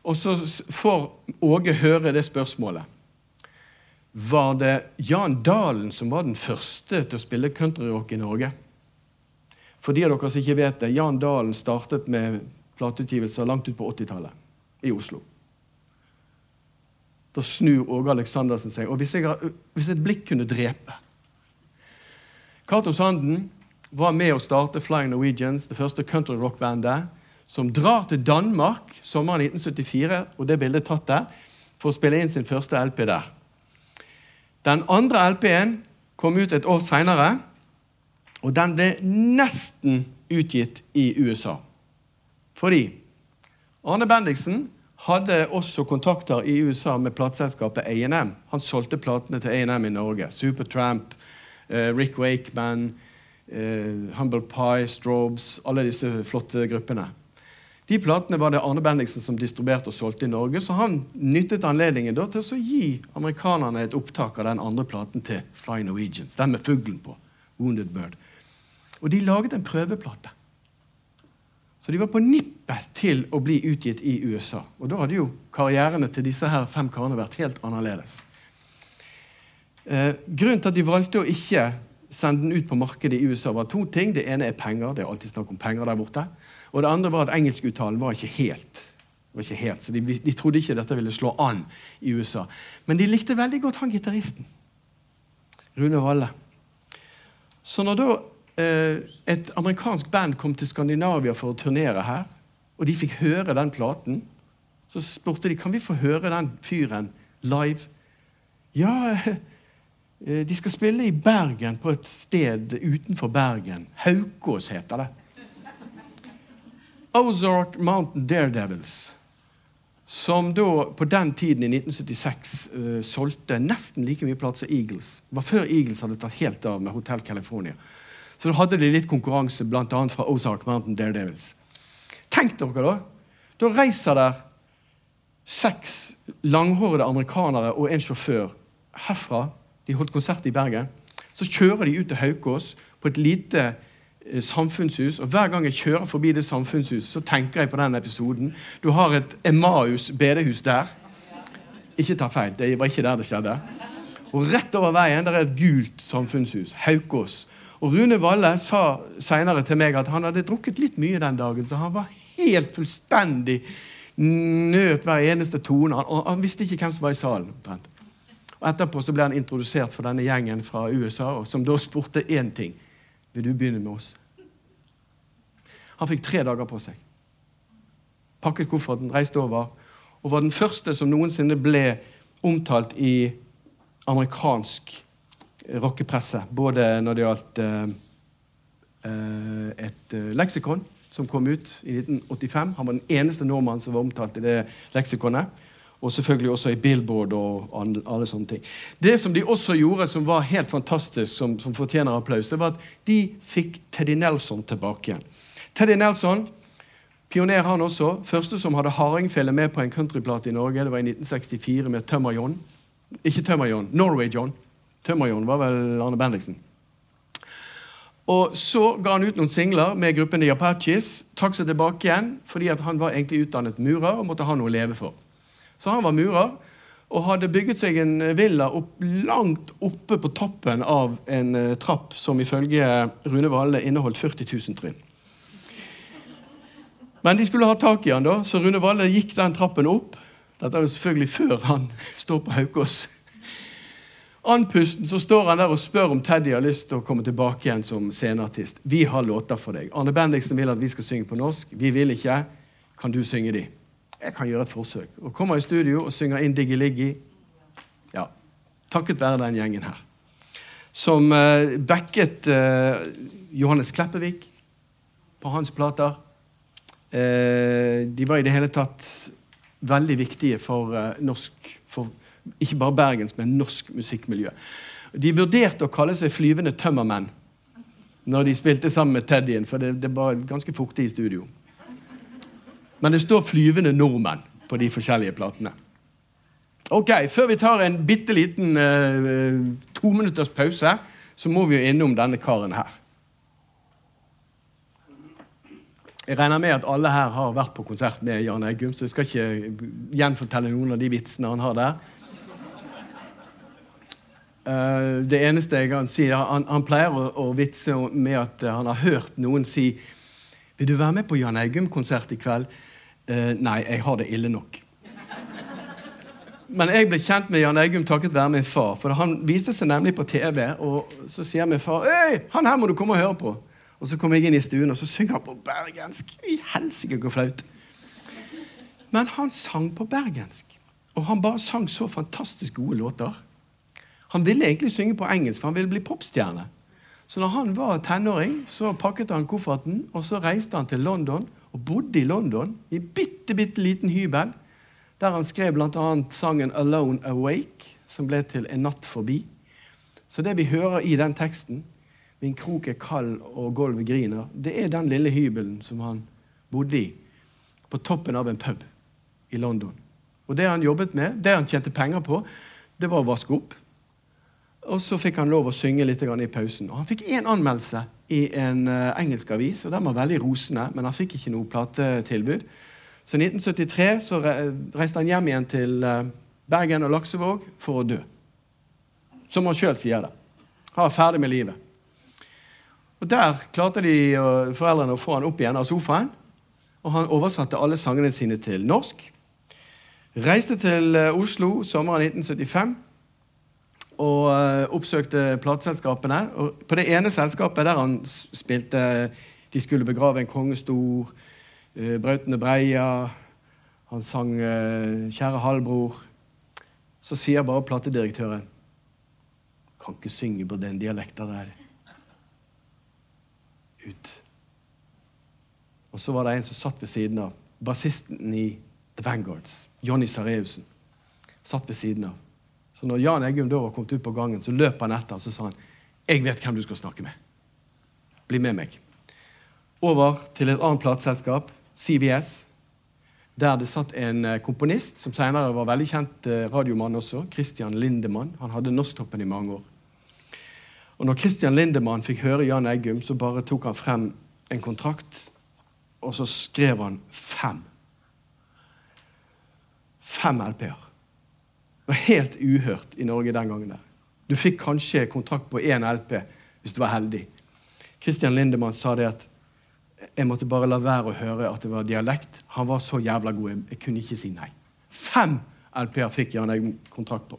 Og så får Åge høre det spørsmålet. Var det Jan Dalen som var den første til å spille countryrock i Norge? For de av dere som ikke vet det, Jan Dalen startet med plateutgivelser langt ut på 80-tallet i Oslo. Da snur Åge Aleksandersen seg. Og hvis, jeg, hvis, et blikk kunne drepe Cato Sanden var med å starte Flying Norwegians, det første country rock-bandet, som drar til Danmark sommeren 1974, og det bildet tatt der, for å spille inn sin første LP der. Den andre LP-en kom ut et år seinere, og den ble nesten utgitt i USA. Fordi Arne Bendiksen hadde også kontakter i USA med plateselskapet A&M. Han solgte platene til A&M i Norge. Supertramp, uh, Rick Wakeman, uh, Humble Pie, Strobes Alle disse flotte gruppene. De platene var det Arne Bendiksen som distribuerte og solgte i Norge, så han nyttet anledningen da, til å gi amerikanerne et opptak av den andre platen til Fly Norwegians. Den med fuglen på. Wounded Bird. Og de laget en prøveplate. Så de var på nippet til å bli utgitt i USA. Og da hadde jo karrierene til disse her fem karene vært helt annerledes. Eh, grunnen til at de valgte å ikke sende den ut på markedet i USA, var to ting. Det ene er penger. Det er alltid snakk om penger der borte. Og det andre var at engelskuttalen var ikke helt. Var ikke helt så de, de, trodde ikke dette ville slå an i USA. Men de likte veldig godt han gitaristen. Rune Valle. Så når da et amerikansk band kom til Skandinavia for å turnere her, og de fikk høre den platen, så spurte de kan vi få høre den fyren live. Ja, eh, de skal spille i Bergen, på et sted utenfor Bergen. Haukås heter det. Ozark Mountain Daredevils, som da på den tiden, i 1976, uh, eh, solgte nesten like mye plater som Eagles. Det var før Eagles hadde tatt helt av med Hotel California. Så da hadde de litt konkurranse bl.a. fra Ozark Mountain Daredevils. Tenk dere da! Da reiser der seks langhårede amerikanere og en sjåfør herfra. De holdt konsert i Bergen. Så kjører de ut til Haukås på et lite Eh, samfunnshus. Og Hver gang jeg kjører forbi det samfunnshuset, så tenker jeg på den episoden. Du har et Emmaus bedehus der. Ikke ta feil, det var ikke der det skjedde. Og rett over veien der er et gult samfunnshus. Haukås. Og Rune Valle sa seinere til meg at han hadde drukket litt mye den dagen, så han var helt fullstendig nøt hver eneste tone. Og han visste ikke hvem som var i salen. Og Etterpå så ble han introdusert for denne gjengen fra USA, som da spurte én ting. Vil du begynne med oss? Han fikk tre dager på seg. Pakket kofferten, reiste over og var den første som noensinne ble omtalt i amerikansk rockepresse. Både når det gjaldt eh, eh et eh, leksikon som kom ut i 1985. Han var den eneste nordmannen som var omtalt i det leksikonet. Og selvfølgelig også i Billboard og alle sånne ting. Det som de også gjorde, som var helt fantastisk, som, som fortjener applaus, det var at de fikk Teddy Nelson tilbake igjen. Teddy Nelson, pioner han også. Første som hadde hardingfele med på en countryplate i Norge, det var i 1964 med Tømmer-John. Ikke Tømmer-John, Norway-John. Tømmer-John var vel Arne Bendiksen. Og Så ga han ut noen singler med gruppen The Apaches. Trakk seg tilbake igjen fordi han var egentlig utdannet murer og måtte ha noe å leve for. Så han var murer og hadde bygget seg en villa opp, langt oppe på toppen av en uh, trapp som ifølge Rune Valle inneholdt 40 000 trinn. Men de skulle ha tak i han da, så Rune Valle gikk den trappen opp. Dette er jo selvfølgelig før han står på Haukås. Andpusten så står han der og spør om Teddy har lyst til å komme tilbake igjen som sceneartist. Vi har låter for deg. Arne Bendiksen vil at vi skal synge på norsk. Vi vil ikke. Kan du synge de? jeg kan gjøre et forsøk. Og kommer i studio og synger inn Diggi Liggi. Ja, takket være den gjengen her. Som uh, backet uh, Johannes Kleppevik på hans plater. Uh, de var i det hele tatt veldig viktige for norsk for Ikke bare Bergens, men norsk musikkmiljø. De vurderte å kalle seg flyvende tømmermenn når de spilte sammen med Teddyen, for det, det var ganske fuktig i studio. Men det står 'flyvende nordmenn' på de forskjellige platene. Ok, Før vi tar en bitte liten uh, tominutters pause, så må vi jo innom denne karen her. Jeg regner med at alle her har vært på konsert med Jan Eggum, så jeg skal ikke gjenfortelle noen av de vitsene han har der. Uh, det eneste jeg kan si, han, han pleier å, å, vitse med at han har hørt noen si Vil du være med på Jan Eggum-konsert i kveld? Uh, nei, jeg har det ille nok. Men jeg ble kjent med Jan Eggum takket være min far. For han viste seg nemlig på TV, og så sier min far Øy, han her må du komme og høre på. Og så kommer jeg inn i stuen, og så synger han på bergensk. I helsike, hvor flaut. Men han sang på bergensk. Og han bare sang så fantastisk gode låter. Han ville egentlig synge på engelsk, for han ville bli popstjerne. Så når han var tenåring, så pakket han kofferten, og så reiste han til London og bodde i London i en bitte, bitte liten hybel der han skrev bl.a. sangen 'Alone Awake', som ble til 'En natt forbi'. Så det vi hører i den teksten, 'Min krok er kald og gulvet griner', det er den lille hybelen som han bodde i, på toppen av en pub i London. Og det han jobbet med, det han tjente penger på, det var å vaske opp. Og så fikk han lov å synge litt i pausen. Og han fikk én anmeldelse i en uh, engelsk avis, og den var veldig rosende, men han fikk ikke noe platetilbud. Så i 1973 så reiste han hjem igjen til uh, Bergen og Laksevåg for å dø. Som han sjøl sier det. Han var ferdig med livet. Og Der klarte de, uh, foreldrene å få han opp igjen av sofaen, og han oversatte alle sangene sine til norsk. Reiste til Oslo sommeren 1975 og uh, oppsøkte plateselskapene. På det ene selskapet der han spilte 'De skulle begrave en kongestor', 'Brautende Breia', han sang 'Kjære halvbror', så sier bare platedirektøren 'Kan ikke synge på den dialekta der'. Ut. Og så var det en som satt ved siden av. Bassisten i The Vanguards, Johnny Sareussen, satt ved siden av. Så når Jan Eggum da var kommet ut på gangen, så løp han etter og så sa han, 'Jeg vet hvem du skal snakke med. Bli med meg.' Over til et annet plateselskap, CBS, der det satt en eh, komponist som senere var veldig kjent eh, radiomann også, Christian Lindemann. Han hadde Norsktoppen i mange år. Og når Christian Lindemann fikk høre Jan Eggum, så bare tok han frem en kontrakt, og så skrev han fem. Fem LP-er. Det var helt uhørt i Norge den gangen. der. Du fikk kanskje kontrakt på én LP hvis du var heldig. Christian Lindemann sa det at jeg måtte bare la være å høre at det var dialekt. Han var så jævla god. Jeg kunne ikke si nei. Fem LP-er fikk Jan Eggum kontrakt på.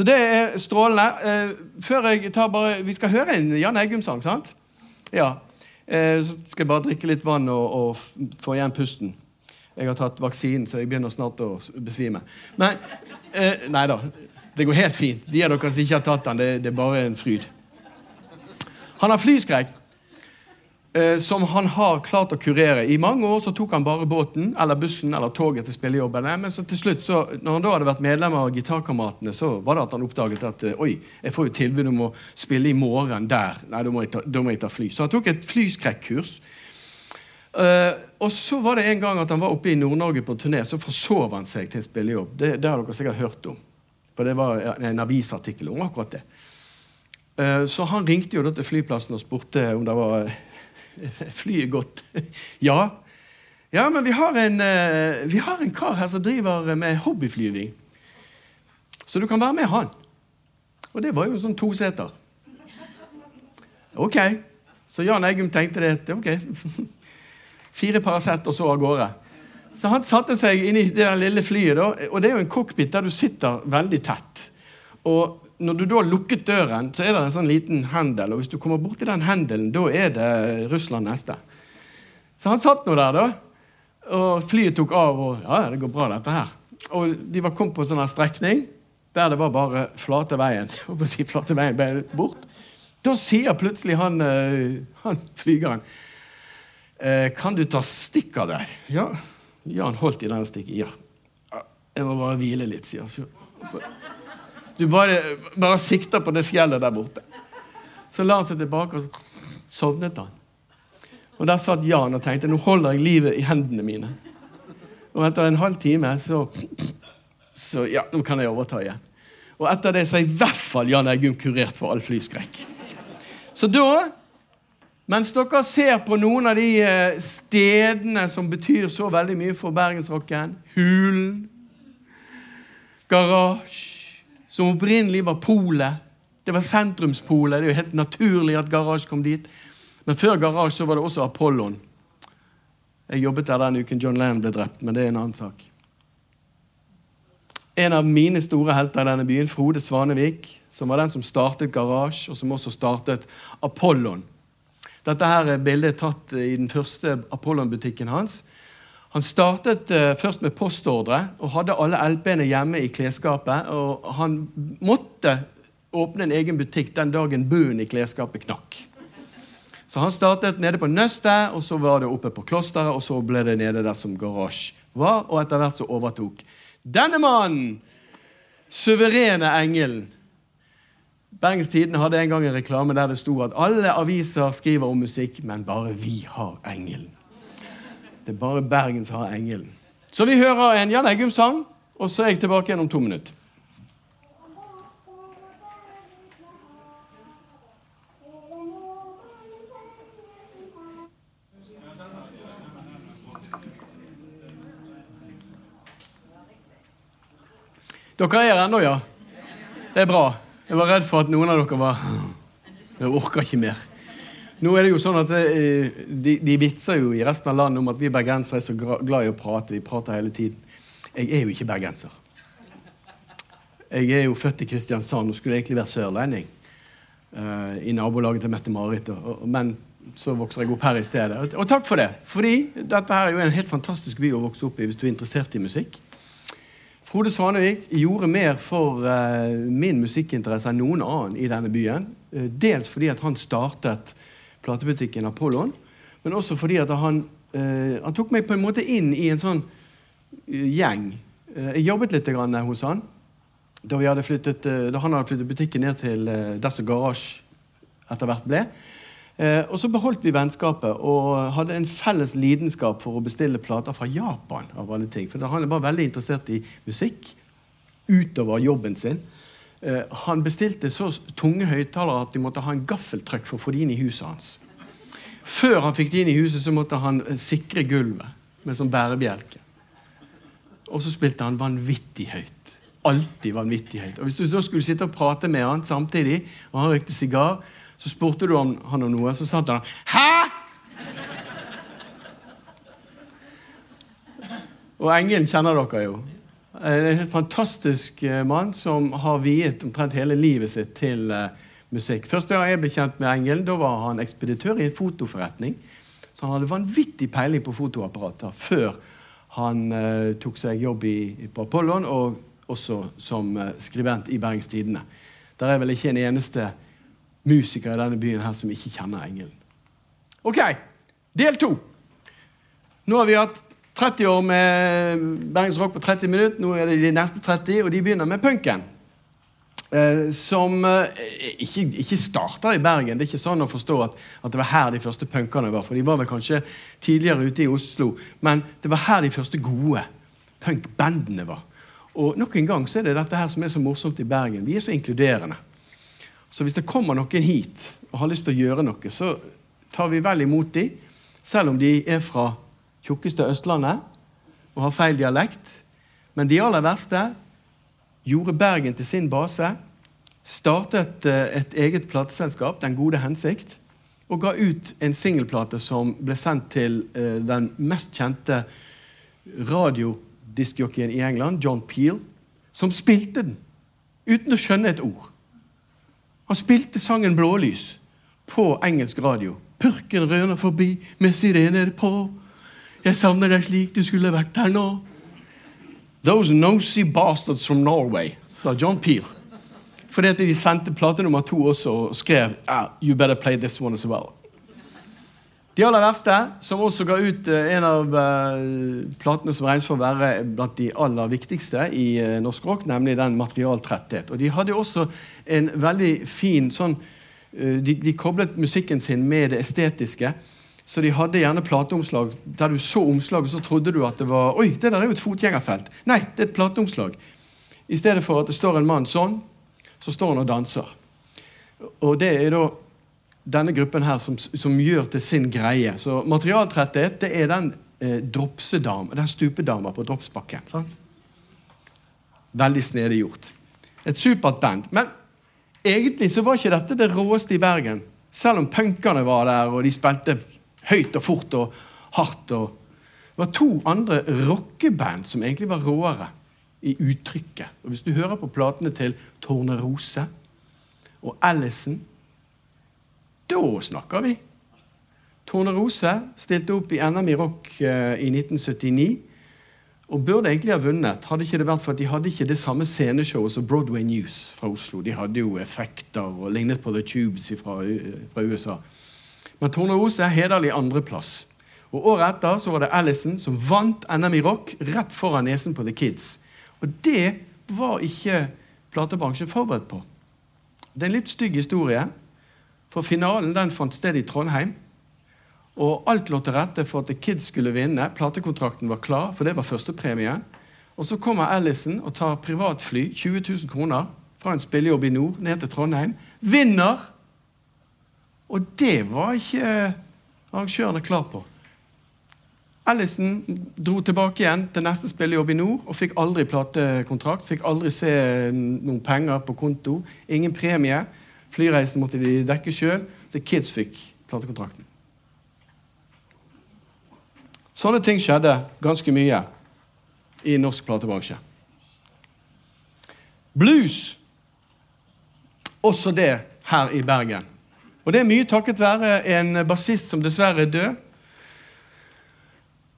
Så det er strålende. Eh, før jeg tar bare, Vi skal høre en Jan Eggum-sang, sant? Ja. Eh, så skal jeg bare drikke litt vann og, og få igjen pusten. Jeg har tatt vaksinen, så jeg begynner snart å besvime. Men eh, Nei da. Det går helt fint. De av dere som ikke har tatt den, det, det, er bare en fryd. Han har flyskrekk, som han har klart å kurere. I mange år så tok han bare båten eller bussen eller toget til spillejobbene. Men så til slutt, så, når han da hadde vært medlem av Gitarkameratene, så var det at han oppdaget at eh, oi, jeg får jo tilbud om å spille i morgen der. Nei, da må jeg ta, må jeg ta fly. Så han tok et flyskrekkurs. Uh, og så var det en gang at han var oppe i Nord-Norge på turné. Så forsov han seg til en spillejobb. Det, det, har dere sikkert hørt om. For det var en avisartikkel om akkurat det. Uh, så han ringte jo da til flyplassen og spurte om det var [laughs] flyet godt. [laughs] ja. ja, men vi har, en, vi har en kar her som driver med hobbyflyving. Så du kan være med han. Og det var jo sånn to seter. Ok. Så Jan Eggum tenkte det. ok, [laughs] Fire Paracet og så av gårde. Så han satte seg inn i det lille flyet, da, og det er jo en cockpit der du sitter veldig tett. Og når du da har lukket døren, så er det en sånn liten hendel, og hvis du kommer borti den hendelen, da er det Russland neste. Så han satt nå der, da, og flyet tok av, og ja, det går bra, dette her. Og de var kommet på en sånn strekning der det var bare flate veien. [laughs] Og si flate veien ble bort. Da sier plutselig han, eh, han flygeren Eh, kan du ta stikk av deg? Ja. Jan holdt i den stikken. Ja. Jeg må bare hvile litt, sier han. Du bare, bare sikter på det fjellet der borte. Så la han seg tilbake, og så sovnet han. Og Der satt Jan og tenkte nå holder jeg livet i hendene mine. Og etter en halv time så, så Ja, nå kan jeg overta igjen. Og etter det så er i hvert fall Jan Eggum kurert for all flyskrekk. Så da Mens dere ser på noen av de eh, stedene som betyr så veldig mye for bergensrocken Hulen, Garasje, som opprinnelig var polet. Det var sentrumspolet. Det er jo helt naturlig at Garasje kom dit. Men før Garasje var det også Apollon. Jeg jobbet der den uken John Lennon ble drept, men det er en annen sak. En av mine store helter i denne byen, Frode Svanevik, som var den som startet Garasje, og som også startet Apollon. Dette her er bildet tatt i den første Apollon-butikken hans. Han startet uh, først med postordre og hadde alle LP-ene hjemme i klesskapet. og Han måtte åpne en egen butikk den dagen bunnen i klesskapet knakk. Så han startet nede på Nøstet, og så var det oppe på Klosteret, og så ble det nede der som garasje var, og etter hvert så overtok denne mannen, suverene engelen, Bergens Tidende hadde en gang en reklame der det sto at alle aviser skriver om musikk, men bare vi har engelen. Det er bare Bergen som har engelen. Så vi hører en Jan Eggum-sang, og så er jeg tilbake igjen om to minutter. Dere er her ennå, ja? Det er bra. Jeg var redd for at noen av dere var Jeg orker ikke mer. Nå er det jo sånn at det, eh, de, de, vitser jo i resten av landet om at vi bergensere er så glad i å prate. Vi prater hele tiden. Jeg er jo ikke bergenser. Jeg er jo født i Kristiansand og skulle egentlig være sørlending. Uh, I nabolaget til Mette-Marit. Men så vokser jeg opp her i stedet. Og, takk for det. Fordi dette her er jo en helt fantastisk by å vokse opp i hvis du er interessert i musikk. Frode Svanevik gjorde mer for uh, min musikkinteresse enn noen annen i denne byen. Uh, dels fordi at han startet platebutikken Apollon, men også fordi at han, uh, han tok meg på en måte inn i en sånn gjeng. jeg jobbet litt hos han da, flyttet, da, han hadde flyttet butikken ned til der som Garasje etter hvert ble. Eh, og så beholdt vi vennskapet og hadde en felles lidenskap for å bestille plater fra Japan. av alle ting. For Han var veldig interessert i musikk utover jobben sin. Eh, han bestilte så tunge høyttalere at de måtte ha en gaffeltrøkk for å få de inn i huset hans. Før han fikk de inn i huset, så måtte han eh, sikre gulvet med sånn bærebjelke. Og så spilte han vanvittig høyt. Alltid vanvittig høyt. Og Hvis du da skulle sitte og prate med han samtidig, og han røykte sigar, så spurte du om han om noe, så sa han 'Hæ?!' Og engelen kjenner dere jo. En helt fantastisk eh, mann som har viet omtrent hele livet sitt til uh, musikk. Første gang jeg ble kjent med engelen, da var han ekspeditør i en fotoforretning. Så han hadde vanvittig peiling på fotoapparater før han uh, tok seg jobb i, på Apollon, og også som skribent i Bergens Tidende. Der er vel ikke en eneste musiker i denne byen her som ikke kjenner engelen. Ok, del to. Nå har vi hatt 30 år med Bergens Rock på 30 minutter. Nå er det de neste 30, og de begynner med punken. Eh, som eh, ikke, ikke starta i Bergen. Det er ikke sånn å forstå at, at, det var her de første punkene var. For de var vel kanskje tidligere ute i Oslo. Men det var her de første gode punkbandene var. Og nok en gang så er det dette her som er så morsomt i Bergen. Vi er så inkluderende. Så hvis det kommer noen hit og har lyst til å gjøre noe, så tar vi vel imot dem, selv om de er fra tjukkeste Østlandet og har feil dialekt. Men de aller verste gjorde Bergen til sin base, startet eh, et eget plateselskap, Den gode hensikt, og ga ut en singelplate som ble sendt til uh, den mest kjente radiodiskjockeyen i England, John Peel, som spilte den uten å skjønne et ord. Han spilte sangen 'Blålys' på engelsk radio. Purken røner forbi med sirener på. Jeg savner deg slik du skulle vært her nå. Those nosy bastards from Norway, sa John Peel. Fordi at de sendte plate nummer to også og skrev ah, You better play this one as well. De aller verste, som også ga ut uh, en av uh, platene som regnes for å være blant de aller viktigste i uh, norsk rock, nemlig den materialtretthet. Og de hadde også en veldig fin sånn de, de, koblet musikken sin med det estetiske. Så de hadde gjerne plateomslag der du så omslaget, så trodde du at det var Oi, det der er jo et fotgjengerfelt. Nei, det er et plateomslag. I stedet for at det står en mann sånn, så står han og danser. Og det er da denne gruppen her som, som gjør til sin greie. Så materialtretthet det er den eh, dropsedam, den stupedama på dropsbakken. sant? Veldig snedig gjort. Et supert band. Men egentlig så var ikke dette det råeste i Bergen. Selv om punkerne var der, og de spilte høyt og fort og hardt. Og det var to andre rockeband som egentlig var råere i uttrykket. Og Hvis du hører på platene til Tornerose og Allison, da snakker vi. Tornerose stilte opp i NM i rock eh, i 1979 og burde egentlig ha vunnet, hadde ikke det vært for at de hadde ikke det samme sceneshowet som Broadway News fra Oslo. De hadde jo effekter og lignet på The Tubes fra, fra USA. Men Tornerose er hederlig andreplass. Og Året etter så var det Ellison som vant NM i rock rett foran nesen på The Kids. Og det var ikke platebransjen forberedt på. Det er en litt stygg historie. For finalen den fant sted i Trondheim. Og alt lå til rette for at The Kids skulle vinne. Platekontrakten var klar, for det var førstepremien. Og så kommer Ellison og tar privatfly, 20 000 kroner, fra en spillejobb i nord ned til Trondheim. Vinner! Og det var ikke arrangørene klar på. Allison dro tilbake igjen til neste spillejobb i nord og fikk aldri platekontrakt. Fikk aldri se noen penger på konto. Ingen premie. Flyreisen måtte de dekke sjøl. The Kids fikk platekontrakten. Sånne ting skjedde ganske mye i norsk platebransje. Blues også det her i Bergen. Og det er mye takket være en bassist som dessverre er død.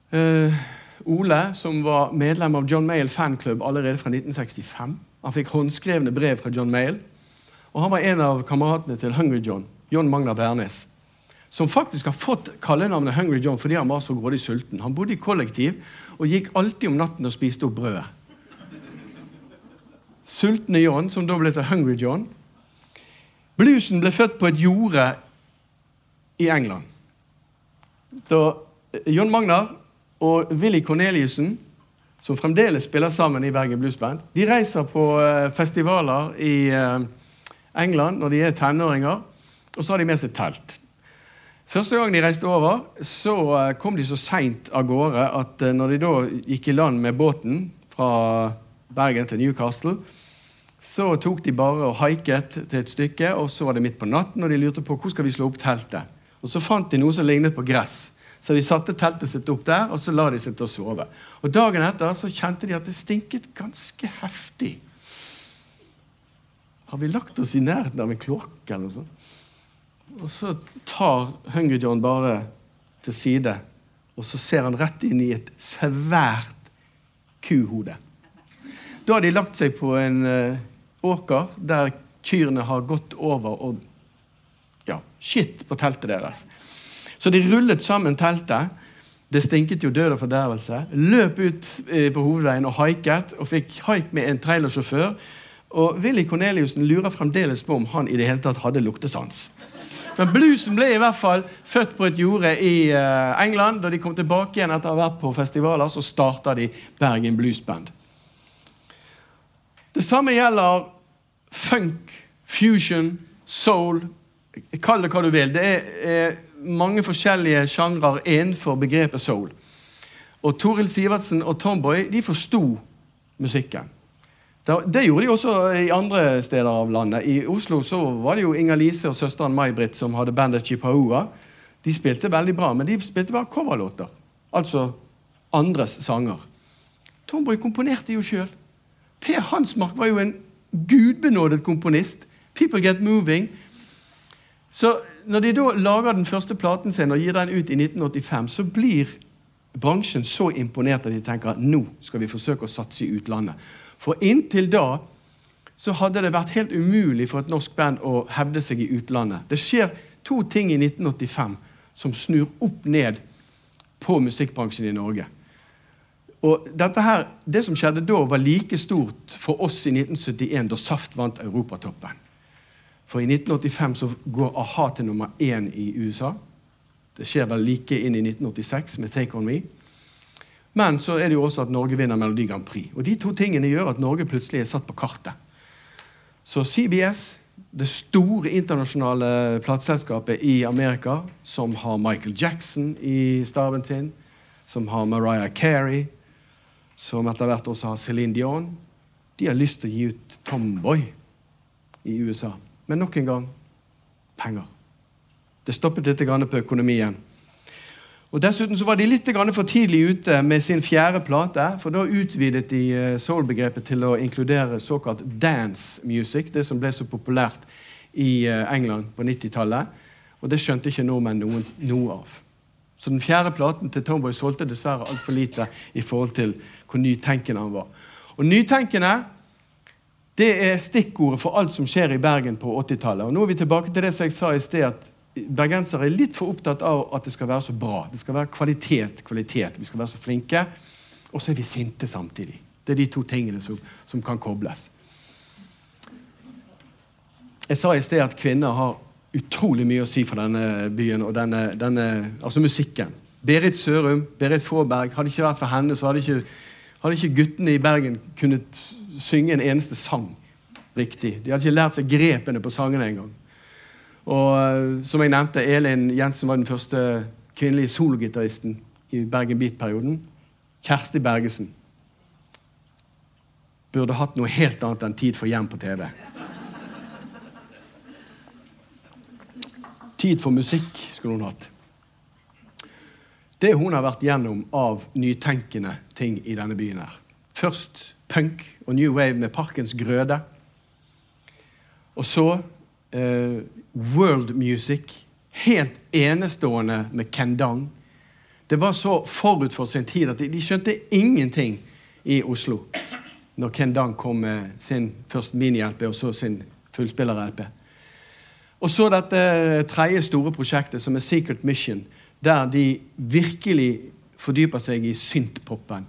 Uh, Ole, som var medlem av John Mayall fanklubb allerede fra 1965. Han fikk håndskrevne brev fra John Mayall. Og han var en av kameratene til Hungry John, John Magnar Bernes som faktisk har fått kallenavnet Hungry John fordi han var så grådig sulten. Han bodde i kollektiv og gikk alltid om natten og spiste opp brødet. Sultne John, som da ble til Hungry John. Bluesen ble født på et jorde i England. Da John Magnar og Willy Corneliussen, som fremdeles spiller sammen i Bergen Blues Band, de reiser på eh, festivaler i eh, England når de er tenåringer, og så har de med seg telt. Første gang de reiste over, så eh, kom de så seint av gårde at eh, når de da gikk i land med båten fra Bergen til Newcastle, så tok de bare og haiket til et stykke, og så var det midt på natten, og de lurte på hvor skal vi slå opp teltet. Og Så fant de noe som lignet på gress. Så de satte teltet sitt opp der, og så la de seg til å sove. Og Dagen etter så kjente de at det stinket ganske heftig. Har vi lagt oss i nærheten av en kloakk eller noe sånt? Og så tar Hungry John bare til side, og så ser han rett inn i et svært kuhode. Da har de lagt seg på en uh, åker der kyrne har gått over og ja, skitt på teltet deres. Så de rullet sammen teltet. Det stinket jo død og fordervelse. Løp ut eh, på hovedveien og haiket, og fikk haik med en trailersjåfør. Og Willy Corneliussen lurer fremdeles på om han i det hele tatt hadde luktesans. Men bluesen ble i hvert fall født på et jorde i uh, England. Da de kom tilbake igjen etter å ha vært på festivaler, så starta de Bergen Blues Band. Det samme gjelder funk, fusion, soul. Kall det hva du vil. Det er, er mange forskjellige sjangrer innenfor begrepet soul. Og Toril Sivertsen og Tomboy de forsto musikken. Det gjorde de også i andre steder av landet. I Oslo så var det jo Inger-Lise og søsteren May-Britt som hadde bandet Chipaua. De spilte veldig bra, men de spilte bare coverlåter. Altså andres sanger. Tomboy komponerte jo sjøl. Per Hansmark var jo en gudbenådet komponist. People Get Moving. Så når de da lager den første platen sin og gir den ut i 1985, så blir bransjen så imponert at de tenker at nå skal vi forsøke å satse i utlandet. For inntil da så hadde det vært helt umulig for et norsk band å hevde seg i utlandet. Det skjer to ting i 1985 som snur opp ned på musikkbransjen i Norge. Og dette her, Det som skjedde da, var like stort for oss i 1971, da Saft vant Europatoppen. For i 1985 så går a-ha til nummer én i USA. Det skjer vel like inn i 1986 med Take On Me. Men så er det jo også at Norge vinner Melodi Grand Prix. Og De to tingene gjør at Norge plutselig er satt på kartet. Så CBS, det store internasjonale plateselskapet i Amerika, som har Michael Jackson i staven sin, som har Mariah Carey, som etter hvert også har Céline Dion, de har lyst til å gi ut Tomboy i USA. Men nok en gang penger. Det stoppet litt på økonomien. Og Dessuten så var de litt for tidlig ute med sin fjerde plate. For da utvidet de eh, soul-begrepet til å inkludere såkalt dance music. Det som ble så populært i eh, England på 90-tallet. Og det skjønte ikke nordmenn noen, noe av. Så den fjerde platen til Tomboy solgte dessverre altfor lite i forhold til hvor nytenkende han var. Og nytenkende det er stikkordet for alt som skjer i Bergen på 80-tallet. Og nå er vi tilbake til det som jeg sa i sted, at bergensere er litt for opptatt av at det skal være så bra. Det skal være kvalitet, kvalitet. Vi skal være så flinke. Og så er vi sinte samtidig. Det er de to tingene som, som kan kobles. Jeg sa i sted at kvinner har utrolig mye å si for denne byen og denne, denne altså musikken. Berit Sørum, Berit Faaberg. Hadde ikke vært for henne, så hadde ikke, hadde ikke guttene i Bergen kunnet synge en eneste sang riktig. De hadde ikke lært seg grepene på sangene engang. Og uh, som jeg nevnte, Elin Jensen var den første kvinnelige sologitaristen i Bergen Beat-perioden. Kjersti Bergesen burde hatt noe helt annet enn tid for hjem på TV. Tid for musikk skulle hun hatt. Det hun har vært gjennom av nytenkende ting i denne byen her. Først punk og new wave med Parkens grøde. Og så eh, world music. Helt enestående med Kendang. Det var så forut for sin tid at de, de skjønte ingenting i Oslo når Kendang kom med sin først mini-LP og så sin fullspiller-LP. Og så dette tredje store prosjektet, som er Secret Mission, der de virkelig fordyper seg i syntpopen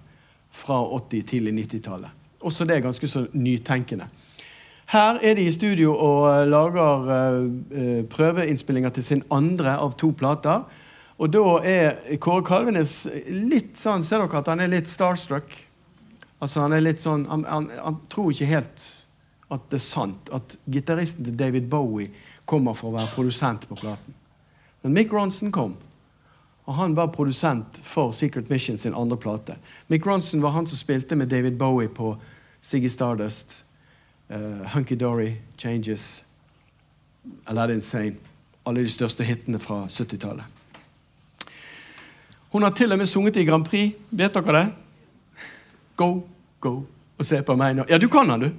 fra 80- tidlig 90-tallet. Også det er ganske så nytenkende. Her er de i studio og eh, lager uh, prøveinnspillinger til sin andre av to plater. Og da er Kåre Kalvenes litt sånn Ser dere at han er litt starstruck? Altså Han er litt sånn han, han, han tror ikke helt at det er sant at gitaristen til David Bowie kommer for å være produsent på platen. Men Mick Ronson kom. Og han var produsent for Secret Mission sin andre plate. Mick Ronson var han som spilte med David Bowie på Siggy Stardust, uh, Hunky Dory, Changes, Aladdin Sane. Alle de største hitene fra 70-tallet. Hun har til og med sunget i Grand Prix. Vet dere det? Go, go og se på meg nå. Ja, du kan den, du.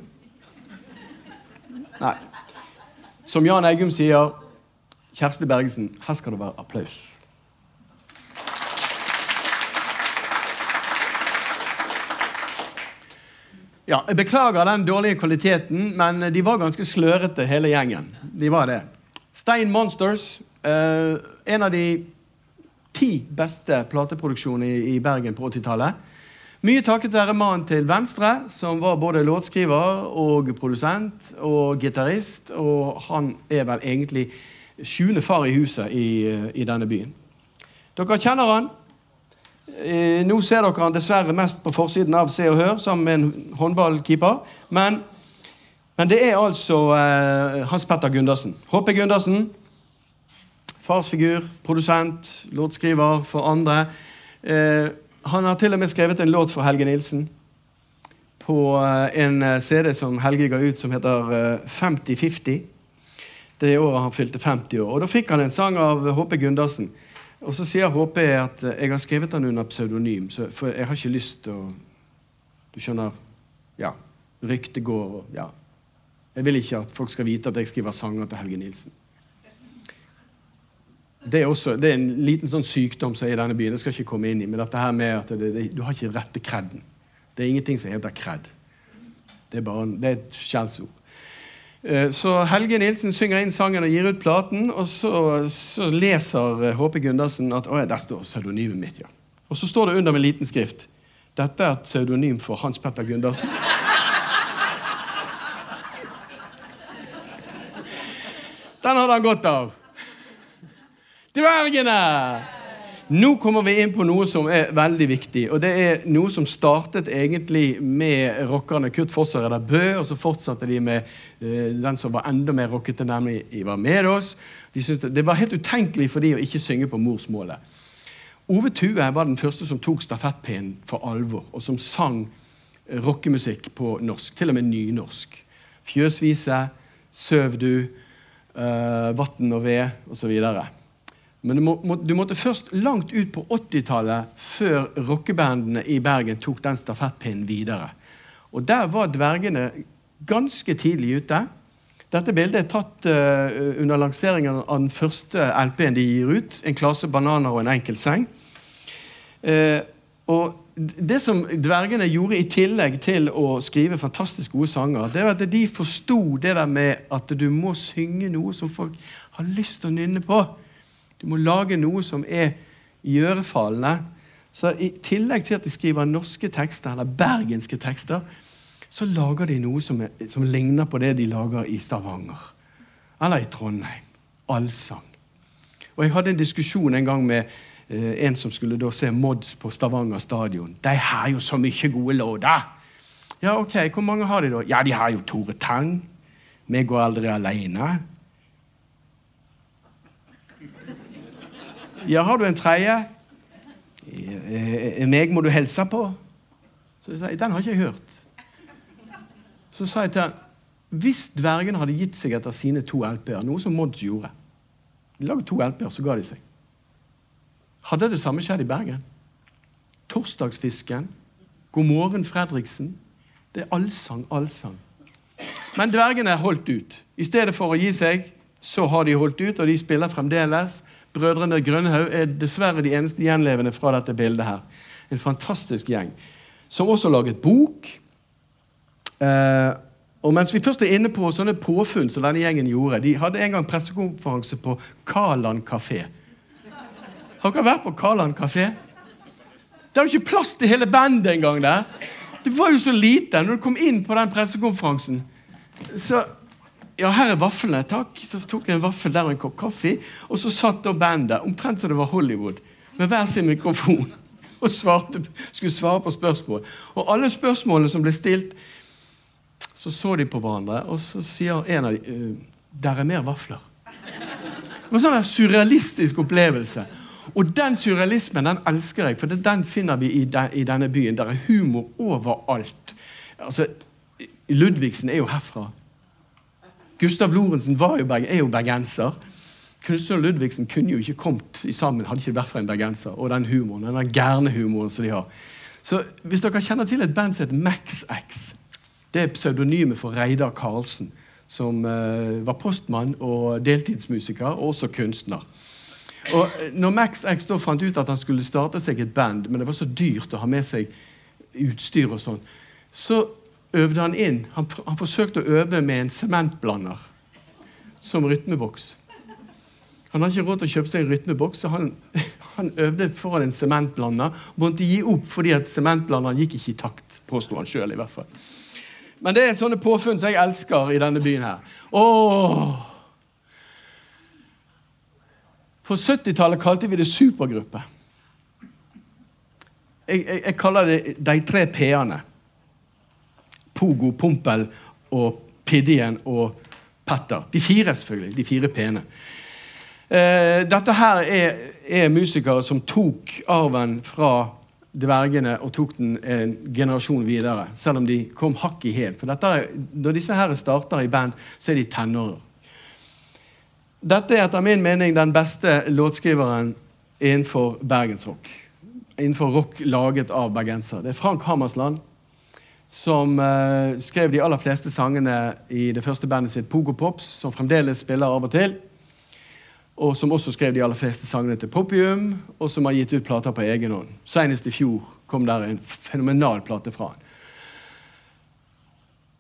Nei. Som Jan Eggum sier, Kjersti Bergesen, her skal det være applaus. Ja, jeg Beklager den dårlige kvaliteten, men de var ganske slørete, hele gjengen. De var det. Stein Monsters, eh, en av de ti beste plateproduksjonene i, Bergen på 80-tallet. Mye takket være mannen til venstre, som var både låtskriver og produsent og gitarist. Og han er vel egentlig sjuende far i huset i, i denne byen. Dere kjenner han. Eh, nå ser dere han dessverre mest på forsiden av Se og Hør sammen med en håndballkeeper. Men, men det er altså eh, Hans Petter Gundersen. HP Gundersen. Farsfigur, produsent, låtskriver for andre. Eh, han har til og med skrevet en låt for Helge Nilsen på eh, en eh, CD som Helge ga ut, som heter 50-50. Eh, det året han fylte 50 år. Og Da fikk han en sang av HP Gundersen. Og så sier HP at jeg har skrevet den under pseudonym, for jeg har ikke lyst til å Du skjønner? Ja. Ryktet går og Ja. Jeg vil ikke at folk skal vite at jeg skriver sanger til Helge Nilsen. Det er, også, det er en liten sånn sykdom som er i denne byen. Det skal ikke komme inn i, men dette her med at det, det, du har ikke rette kreden. Det er ingenting som heter kred. Det er, bare, det er et skjellsord. Eh, så Helge Nilsen synger inn sangen og gir ut platen, og så, så leser Håpe Gundersen at å, der står pseudonymet mitt. ja. Og så står det under med liten skrift dette er et pseudonym for Hans Petter Gundersen. Den hadde han godt av. Dvergene! Nå kommer vi inn på noe som er veldig viktig. og Det er noe som startet egentlig med rockerne Kurt Foss og Reidar Bø, og så fortsatte de med uh, den som var enda mer rockete, nemlig Ivar Medås. De det, det var helt utenkelig for de å ikke synge på morsmålet. Ove Tue var den første som tok stafettpinnen for alvor, og som sang rockemusikk på norsk, til og med nynorsk. Fjøsvise, Søv du, uh, Vatn og ved osv. Men du, må, du, måtte først langt ut på 80-tallet før rockebandene i Bergen tok den stafettpinnen videre. Og Der var dvergene ganske tidlig ute. Dette bildet er tatt uh, under lanseringen av den første LP-en de gir ut. En klase bananer og en enkel seng. Uh, og det som dvergene gjorde i tillegg til å skrive fantastisk gode sanger, det var at de forsto det der med at du må synge noe som folk har lyst til å nynne på. Du må lage noe som er iørefallende. Så I tillegg til at de skriver norske tekster, eller bergenske tekster, så lager de noe som, er, som ligner på det de lager i Stavanger. Eller i Trondheim. Allsang. Og Jeg hadde en diskusjon en gang med eh, en som skulle da se Mods på Stavanger stadion. De har jo så mye gode låter! Ja, ok, Hvor mange har de, da? Ja, De har jo Tore Tang. Vi går aldri alene. Ja, har du en tredje? Meg må du hilse på. Så jeg sa, Den har ikke jeg hørt. Så sa jeg til han hvis dvergene hadde gitt seg etter sine to LP-er, noe som Mods gjorde De laget to LP-er, så ga de seg. Hadde det samme skjedd i Bergen? Torsdagsfisken, God morgen Fredriksen. Det er allsang, allsang. Men dvergene holdt ut. I stedet for å gi seg, så har de holdt ut, og de spiller fremdeles. Brødrene Grønhaug er dessverre de eneste gjenlevende fra dette bildet. her. En fantastisk gjeng. Som også laget bok. Eh, og mens vi først er inne på sånne påfunn som denne gjengen gjorde De hadde en gang pressekonferanse på Kaland kafé. Har dere vært på Kaland kafé? Det er jo ikke plass til hele bandet engang der. Det var jo så lite. Når du kom inn på den pressekonferansen, så ja, her er vaflene, takk. Så tok jeg en vaffel der og en kopp kaffe. Og så satt da bandet, omtrent som det var Hollywood, med hver sin mikrofon. [laughs] Og svarte, skulle svare på spørsmål. Og alle spørsmålene som ble stilt, så så de på hverandre, og så sier en av dem «Eh, Der er mer vafler. Det var en sånn surrealistisk opplevelse. Og den surrealismen den elsker jeg, for den finner vi i, de, i denne byen. Der er humor overalt. Altså, Ludvigsen er jo herfra. Gustav Lorentzen jo, er jo bergenser. Kunstner Ludvigsen kunne jo ikke kommet sammen hadde ikke vært for en bergenser. Og den humoren, den gærne humoren som de har. Så Hvis dere kjenner til et band som heter MaxX Det er pseudonymet for Reidar Karlsen, som uh, var postmann og deltidsmusiker, og også kunstner. Og eh, når MaxX da fant ut at han skulle starte seg et band, men det var så dyrt å ha med seg utstyr og sånn, så øvde han inn. Han, han forsøkte å øve med en sementblander som rytmeboks. Han hadde ikke råd til å kjøpe seg en rytmeboks, så han, [laughs] han øvde foran en sementblander. Måtte gi opp fordi at sementblanderen gikk ikke i takt, påsto han sjøl. Men det er sånne påfunn som jeg elsker i denne byen her. Åh. På 70-tallet kalte vi det supergruppe. Jeg, jeg, jeg kaller det de tre p-ene. Pogo, Pompel og Piddien og Petter. De fire, selvfølgelig. De fire pene. Eh, dette her er, er, musikere som tok arven fra dvergene og tok den en generasjon videre, selv om de kom hakk i hæl. For er, når disse her starter i band, så er de tenårer. Dette er etter min mening den beste låtskriveren innenfor bergensrock. Innenfor rock laget av bergensere. Det er Frank Hammersland som uh, skrev de aller fleste sangene i det første bandet sitt, Pogo Pops, som fremdeles spiller av og til. Og som også skrev de aller fleste sangene til Popium, og som har gitt ut plater på egen hånd. Senest i fjor kom der en fenomenal plate fra han.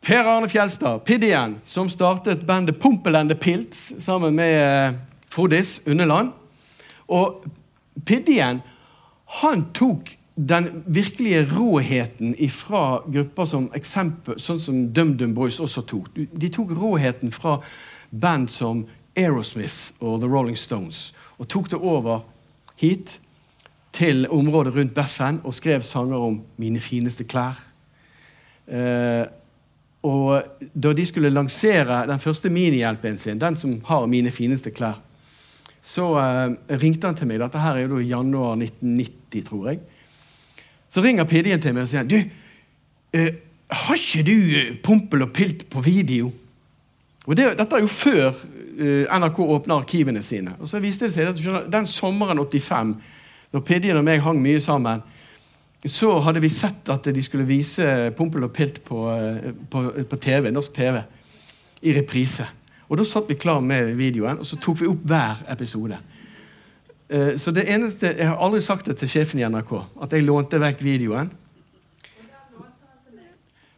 Per Arne Fjelstad, Piddien, som startet bandet Pompelende Pilts sammen med uh, Frodis Underland. Og Piddien han tok den virkelige råheten fra grupper som eksempel, sånn som DumDum Boys også tok. De tok råheten fra band som Aerosmith og The Rolling Stones og tok det over hit. til området rundt Beffen og skrev sanger om 'Mine fineste klær'. Eh, og da de skulle lansere den første minihjelpen sin, den som har 'Mine fineste klær', så eh, ringte han til meg. Dette her er jo i januar 1990, tror jeg. Så ringer Pidien til meg og sier du, eh, har ikke du eh, Pompel og Pilt på video? Og det, Dette er jo før eh, NRK åpner arkivene sine. Og så viste det seg at Den sommeren 85, når Pidien og meg hang mye sammen, så hadde vi sett at de skulle vise Pompel og Pilt på, eh, på, på TV, norsk TV i reprise. Og Da satt vi klar med videoen, og så tok vi opp hver episode. Eh, så det eneste, Jeg har aldri sagt det til sjefen i NRK, at jeg lånte vekk videoen.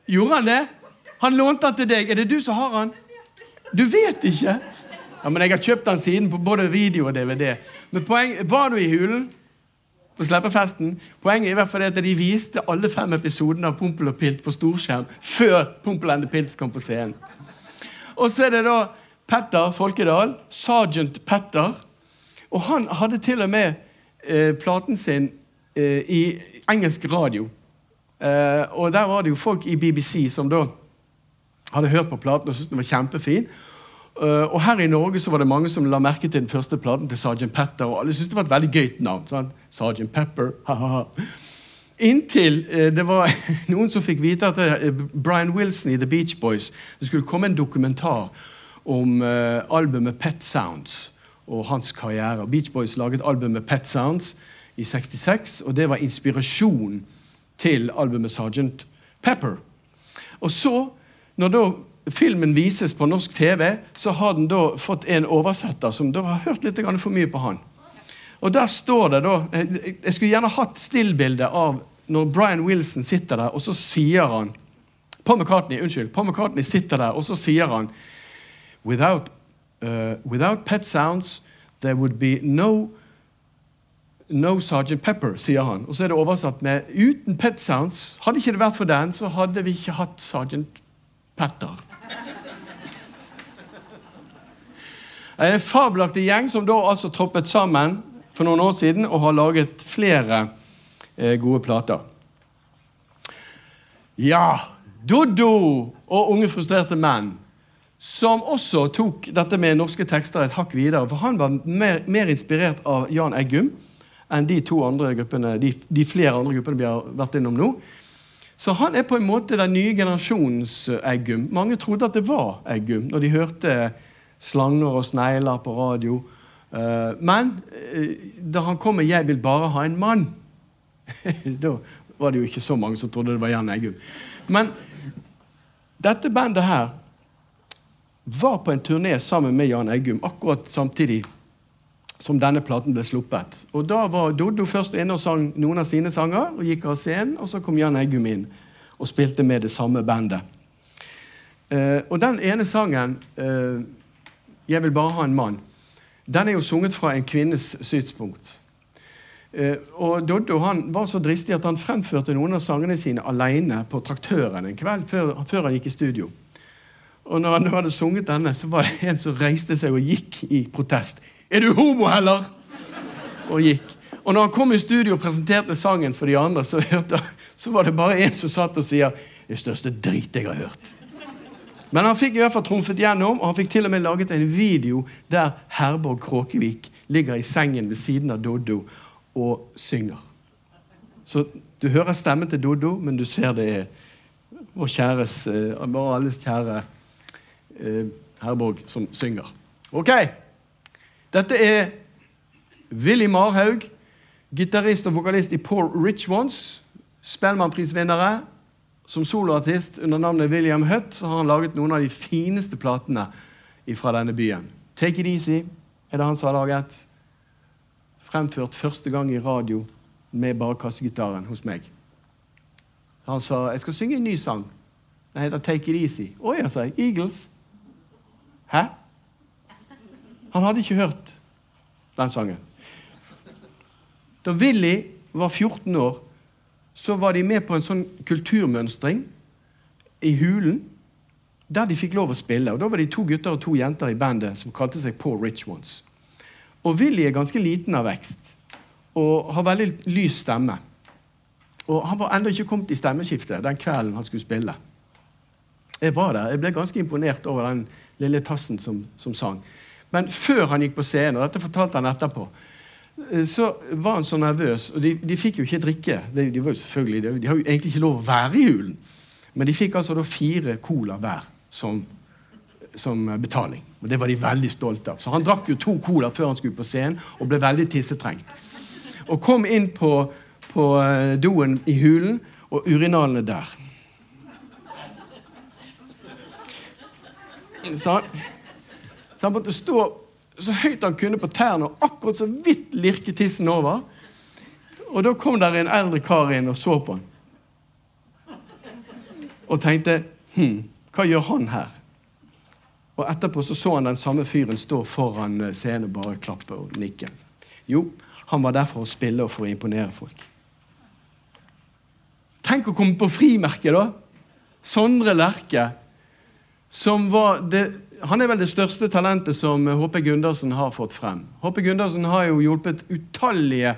Gjorde han det? Han lånte den til deg. Er det du som har den? Du vet ikke? Ja, men Jeg har kjøpt den siden på både video og DVD. Men poeng, Var du i hulen på sleppefesten? Poenget er i hvert fall at de viste alle fem episodene av Pompel og Pilt på storskjerm før Pompel and the Pilt kom på scenen. Og så er det da Petter Folkedal, sergeant Petter. Og han hadde til og med eh, platen sin eh, i engelsk radio. Eh, og der var det jo folk i BBC som da hadde hørt på platen og syntes den var kjempefin. Uh, og her i Norge så var det mange som la merke til den første platen til Sergeant Petter. Og alle syntes det var et veldig gøyt navn. Sånn. Sergeant Pepper, ha-ha-ha. Inntil uh, det var [laughs] noen som fikk vite at uh, Brian Wilson i The Beach Boys Det skulle komme en dokumentar om albumet Pet Sounds og hans karriere. Beach Boys laget albumet Pet Sounds i 66, og det var inspirasjon til albumet Sergeant Pepper. Og så, når da filmen vises på norsk TV, så har den da fått en oversetter som da har hørt litt for mye på han. Og der står det da Jeg skulle gjerne hatt stillbilde av når Brian Wilson sitter der, og så sier han Paul McCartney, unnskyld, Paul McCartney sitter der, og så sier han Without, uh, without pet sounds, there would be no No Sergeant Pepper, sier han. Og så er det oversatt med Uten Pet Sounds. Hadde ikke det vært for den, så hadde vi ikke hatt Sergeant Petter. En fabelaktig gjeng som da altså troppet sammen for noen år siden og har laget flere eh, gode plater. Ja Doddo og Unge frustrerte menn, som også tok dette med norske tekster et hakk videre. For han var mer, mer inspirert av Jan Eggum enn de gruppene, de, de, flere andre gruppene vi har vært innom nå. Så han er på en måte den nye generasjonens Eggum. Mange trodde at det var Eggum når de hørte slanger og snegler på radio. Uh, men uh, da han kom med 'Jeg vil bare ha en mann', [laughs] da var det jo ikke så mange som trodde det var Jan Eggum. Men dette bandet her var på en turné sammen med Jan Eggum akkurat samtidig som denne platen ble sluppet. Og Da var Doddo først inne og sang noen av sine sanger, og gikk av scenen, og så kom Jan Eggum inn og spilte med det samme bandet. Uh, og den ene sangen 'Jeg vil bare ha en mann', den er jo sunget fra en kvinnes synspunkt. Eh, og Doddo han var så dristig at han fremførte noen av sangene sine alene på Traktøren en kveld før, før, han gikk i studio. Og når han hadde sunget denne, så var det en som reiste seg og gikk i protest. 'Er du homo, heller?' Og gikk. Og når han kom i studio og presenterte sangen for de andre, så, hørte, så var det bare en som satt og sier 'Det største drit jeg har hørt'. Men han fikk i hvert fall trumfet gjennom, og han fikk til og med laget en video der Herborg Kråkevik ligger i sengen ved siden av Doddo og synger. Så du hører stemmen til Doddo, men du ser det er vår kjæres, uh, alles kjære Herborg som synger. Ok. Dette er Willy Marhaug, gitarist og vokalist i Poor Rich Ones. Spellemannprisvinnere. Som soloartist under navnet William Hutt så har han laget noen av de fineste platene fra denne byen. 'Take It Easy' er det han som har laget. Fremført første gang i radio med bare kassegitaren hos meg. Han sa 'Jeg skal synge en ny sang'. Den heter 'Take It Easy'. Å ja, sa jeg. Eagles. Hæ? Han hadde ikke hørt den sangen. Da Willy var 14 år, så var de med på en sånn kulturmønstring i Hulen. Der de fikk lov å spille. Og Da var de to gutter og to jenter i bandet som kalte seg Poor Rich Ones. Og Willy er ganske liten av vekst. og har veldig lys stemme. Og Han var ennå ikke kommet i stemmeskiftet den kvelden han skulle spille. Jeg var der. Jeg ble ganske imponert over den lille tassen som, som sang. Men før han gikk på scenen, og dette fortalte han etterpå, eh, så var han så nervøs. Og de, de fikk jo ikke drikke. De, de, var jo selvfølgelig, de, de har jo egentlig ikke lov å være i julen. Men de fikk altså da fire cola hver som, som betaling. Og Det var de veldig stolte av. Så han drakk jo to cola før han skulle på scenen og ble veldig tissetrengt. Og kom inn på, på eh, doen i hulen, og urinalene der. Så så han måtte stå så høyt han kunne på tærne, og akkurat så vidt lirke tissen over. Og da kom der en eldre kar inn og så på han. Og tenkte hm, hva gjør han her? Og etterpå så, så han den samme fyren stå foran eh, scenen og bare klappe og nikke. Jo, han var der for å spille og for å imponere folk. Tenk å komme på frimerke, da! Sondre Lerche som var det, Han er vel det største talentet som HP Gundersen har fått frem. HP Gundersen har jo hjulpet utallige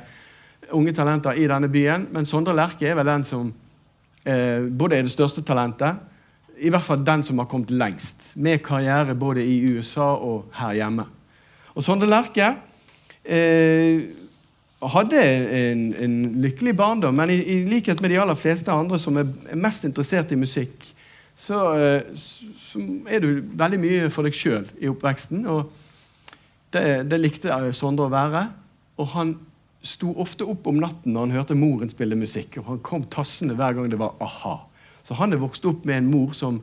unge talenter i denne byen, men Sondre Lerche er vel den som eh, både er det største talentet, i hvert fall den som har kommet lengst, med karriere både i USA og her hjemme. Og Sondre Lerche eh, hadde en, en, lykkelig barndom, men i, i, likhet med de aller fleste andre som er mest interessert i musikk, så, eh, så er du veldig mye for deg sjøl i oppveksten. Og det, det likte Sondre å være. Og han sto ofte opp om natten når han hørte moren spille musikk. Og han kom tassende hver gang det var a-ha. Så han er vokst opp med en mor som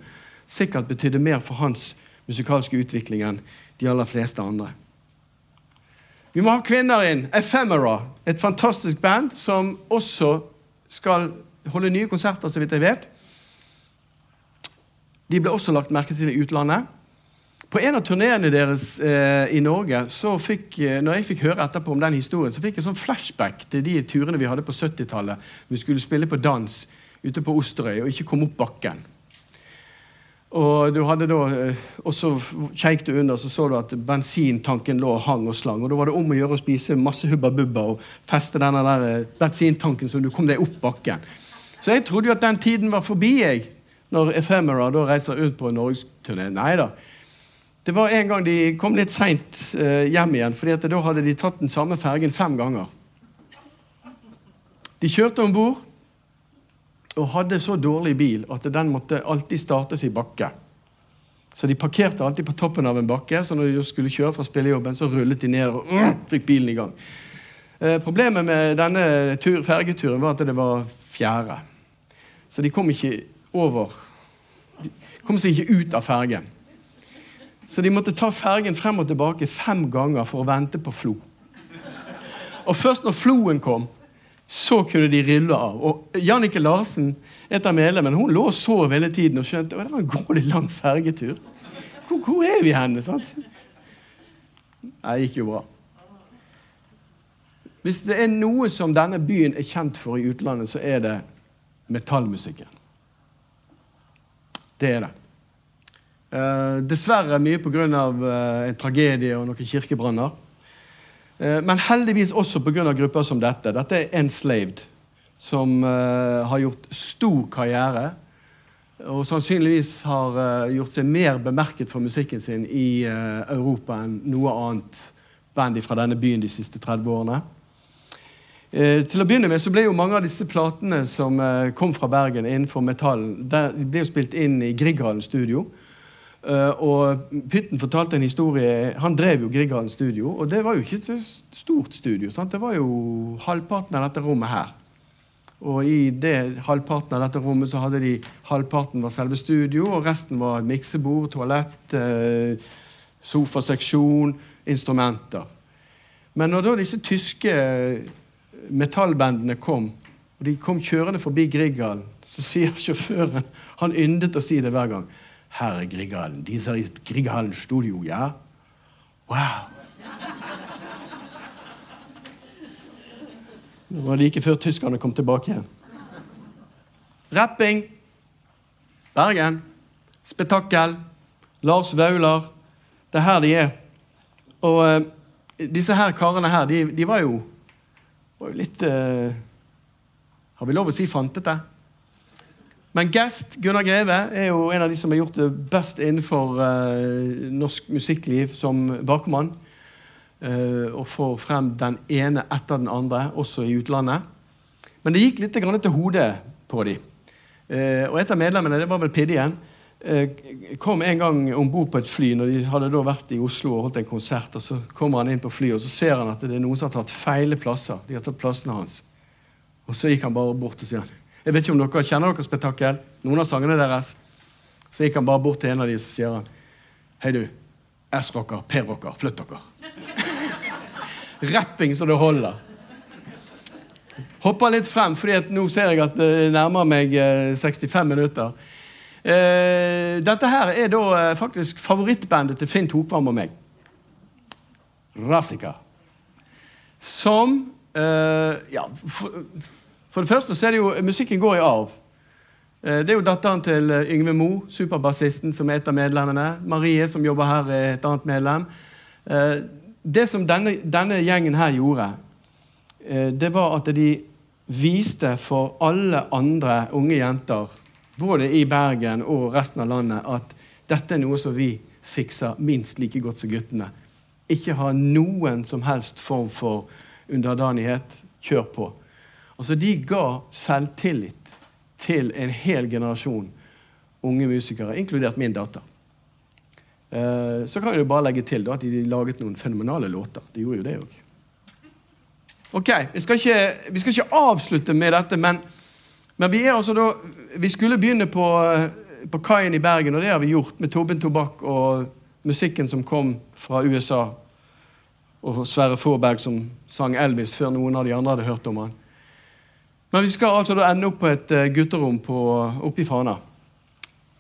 sikkert betydde mer for hans musikalske utvikling enn de aller fleste andre. Vi må ha kvinner inn. Ephemera, et fantastisk band som også skal holde nye konserter, så vidt jeg vet. De ble også lagt merke til i utlandet. På en av turneene deres eh, i Norge, så fikk, eh, når jeg fikk høre etterpå om den historien, så fikk jeg sånn flashback til de turene vi hadde på 70-tallet. Vi skulle spille på dans ute på Osterøy og ikke komme opp bakken. Og du hadde da, eh, og så kjekk du under, så så du at bensintanken lå hang og slang. Og da var det om å gjøre å spise masse Hubba Bubba og feste denne der eh, bensintanken så du kom deg opp bakken. Så jeg trodde jo at den tiden var forbi. jeg når Ephemera da reiser ut på en norgesturné. Nei da. Det var en gang de kom litt seint eh, hjem igjen, for da hadde de tatt den samme fergen fem ganger. De kjørte om bord og hadde så dårlig bil at den måtte alltid startes i bakke. Så de parkerte alltid på toppen av en bakke, så når de skulle kjøre fra spillejobben, så rullet de ned og uh, fikk bilen i gang. Eh, problemet med denne tur, fergeturen var at det var fjære. Så de kom ikke over De kom seg ikke ut av fergen. Så de måtte ta fergen frem og tilbake fem ganger for å vente på Flo. Og først når Floen kom, så kunne de rille av. Og Jannike Larsen, et av medlemmene, hun lå og sov hele tiden og skjønte at det var en grådig lang fergetur. Hvor, hvor, er vi henne? sant? Det gikk jo bra. Hvis det er noe som denne byen er kjent for i utlandet, så er det metallmusikken. Det er det. Uh, dessverre mye pga. Uh, en tragedie og noen kirkebranner. Uh, men heldigvis også pga. grupper som dette. Dette er Enslaved, som uh, har gjort stor karriere. Og sannsynligvis har gjort seg mer bemerket for musikken sin i Europa enn noe annet band fra denne byen de siste 30 årene. Eh, til å begynne med så ble jo Mange av disse platene som eh, kom fra Bergen innenfor metallen, de ble jo spilt inn i Grieghallen studio. Uh, og Pytten fortalte en historie Han drev jo Grieghallen studio, og det var jo ikke et stort studio. Sant? Det var jo halvparten av dette rommet her. Og i det halvparten av dette rommet så hadde de halvparten var selve studio, og resten var miksebord, toalett, sofaseksjon, instrumenter. Men når da disse tyske metallbandene kom, og de kom kjørende forbi Grieghallen, så sier [laughs] sjåføren Han yndet å si det hver gang. 'Her er Grieghallen. Disse i Grieghallen studio, ja?' Wow! Det var like før tyskerne kom tilbake igjen. Rapping. Bergen. Spetakkel. Lars Vaular. Det er her de er. Og uh, disse her karene her, de, de var jo var jo litt uh, Har vi lov å si fantete? Men Guest, Gunnar Greve, er jo en av de som har gjort det best innenfor uh, norsk musikkliv som bakmann. Uh, og får frem den ene etter den andre, også i utlandet. Men det gikk litt til hodet på dem. Og et av medlemmene, det var vel Pidde eh, kom en gang om bord på et fly når de hadde da vært i Oslo og holdt en konsert. og Så kommer han inn på flyet og så ser han at det er noen som har tatt feile plasser. De har tatt plassene hans. Og så gikk han bare bort og sier han, jeg vet ikke om dere kjenner dere spetakkel, noen av sangene deres. Så gikk han bare bort til en av de og sier han, hei du, S-rocker, P-rocker, flytt dere. [laughs] Rapping så det holder. Hopper litt frem, fordi at nå ser jeg at det nærmer meg eh, 65 minutter. Eh, dette her er da eh, faktisk favorittbandet til Finn Tokvam og meg. Rassika. Som eh, Ja, for, for det første så er det jo Musikken går i arv. Det er jo datteren til Yngve Mo, superbassisten, som er et av medlemmene. Marie, som jobber her, er et annet medlem. Det som denne, denne gjengen her gjorde, det var at de viste for alle andre unge jenter, både i Bergen og resten av landet, at dette er noe som vi fikser minst like godt som guttene. Ikke ha noen som helst form for underdanighet. Kjør på. Altså, De ga selvtillit til en hel generasjon unge musikere, inkludert min datter. Eh, så kan jeg jo bare legge til da, at de laget noen fenomenale låter. De gjorde jo det òg. Ok, vi skal, ikke, vi skal ikke avslutte med dette, men, men vi er altså da Vi skulle begynne på, på kaien i Bergen, og det har vi gjort med Tobin Tobakk og musikken som kom fra USA. Og Sverre Forberg som sang Elvis før noen av de andre hadde hørt om han. Men vi skal altså da ende opp på et eh, gutterom på, oppe i Fana.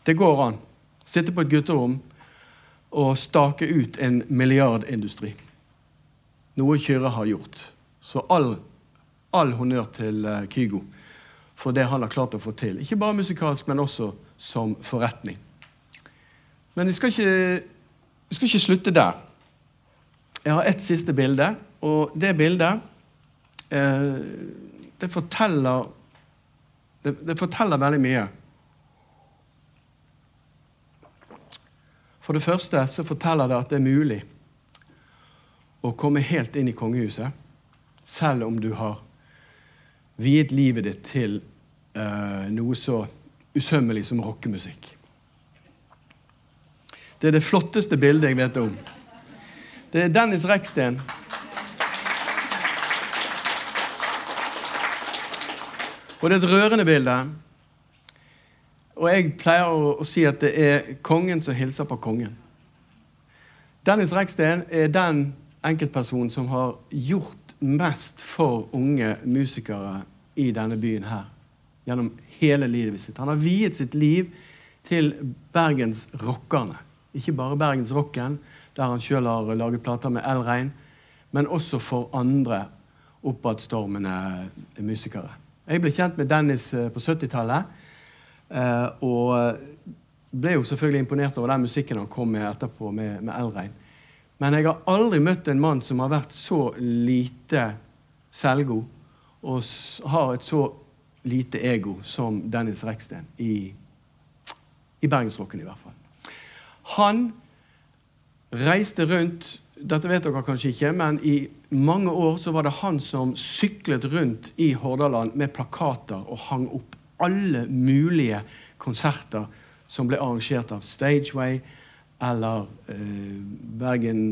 Det går an. Sitte på et gutterom og stake ut en milliardindustri. Noe Kyrre har gjort. Så all, all honnør til uh, Kygo for det han har klart å få til. Ikke bare musikalsk, men også som forretning. Men vi skal ikke, vi skal ikke slutte der. Jeg har ett siste bilde, og det bildet eh, det forteller det, det forteller veldig mye. For det første så forteller det at det er mulig å komme helt inn i kongehuset, selv om du har viet livet ditt til eh, noe så usømmelig som rockemusikk. Det er det flotteste bildet jeg vet om. Det er Dennis Reksten. Og det er et rørende bilde. Og jeg pleier å, å si at det er kongen som hilser på kongen. Dennis Reksten er den enkeltpersonen som har gjort mest for unge musikere i denne byen her. Gjennom hele livet sitt. Han har viet sitt liv til Bergens rockerne. Ikke bare Bergens Rocken, der han sjøl har laget plater med L-Rein, men også for andre oppadstormende musikere. Jeg ble kjent med Dennis eh, på 70-tallet. eh, Og ble jo selvfølgelig imponert over den musikken han kom med etterpå med, med L-Rein. Men jeg har aldri møtt en mann som har vært så lite selvgod og har et så lite ego som Dennis Reksten i, i bergensrocken, i hvert fall. Han reiste rundt Dette vet dere kanskje ikke, men i mange år så var det han som syklet rundt i Hordaland med plakater og hang opp alle mulige konserter som ble arrangert av Stageway eller eh, Bergen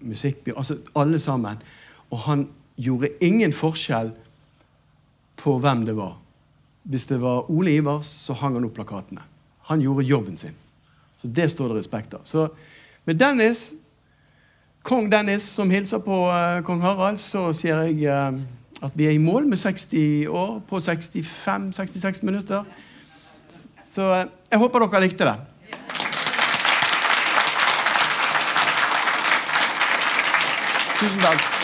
Musikkby. Altså alle sammen. Og han gjorde ingen forskjell på hvem det var. Hvis det var Ole Ivars, så hang han opp plakatene. Han gjorde jobben sin. Så det står det respekt av. Så med Dennis, kong Dennis, som hilser på eh, kong Harald, så sier jeg eh, at vi er i mål med 60 år på 65-66 minutter. Så eh, jeg håper dere likte det. Tusen takk.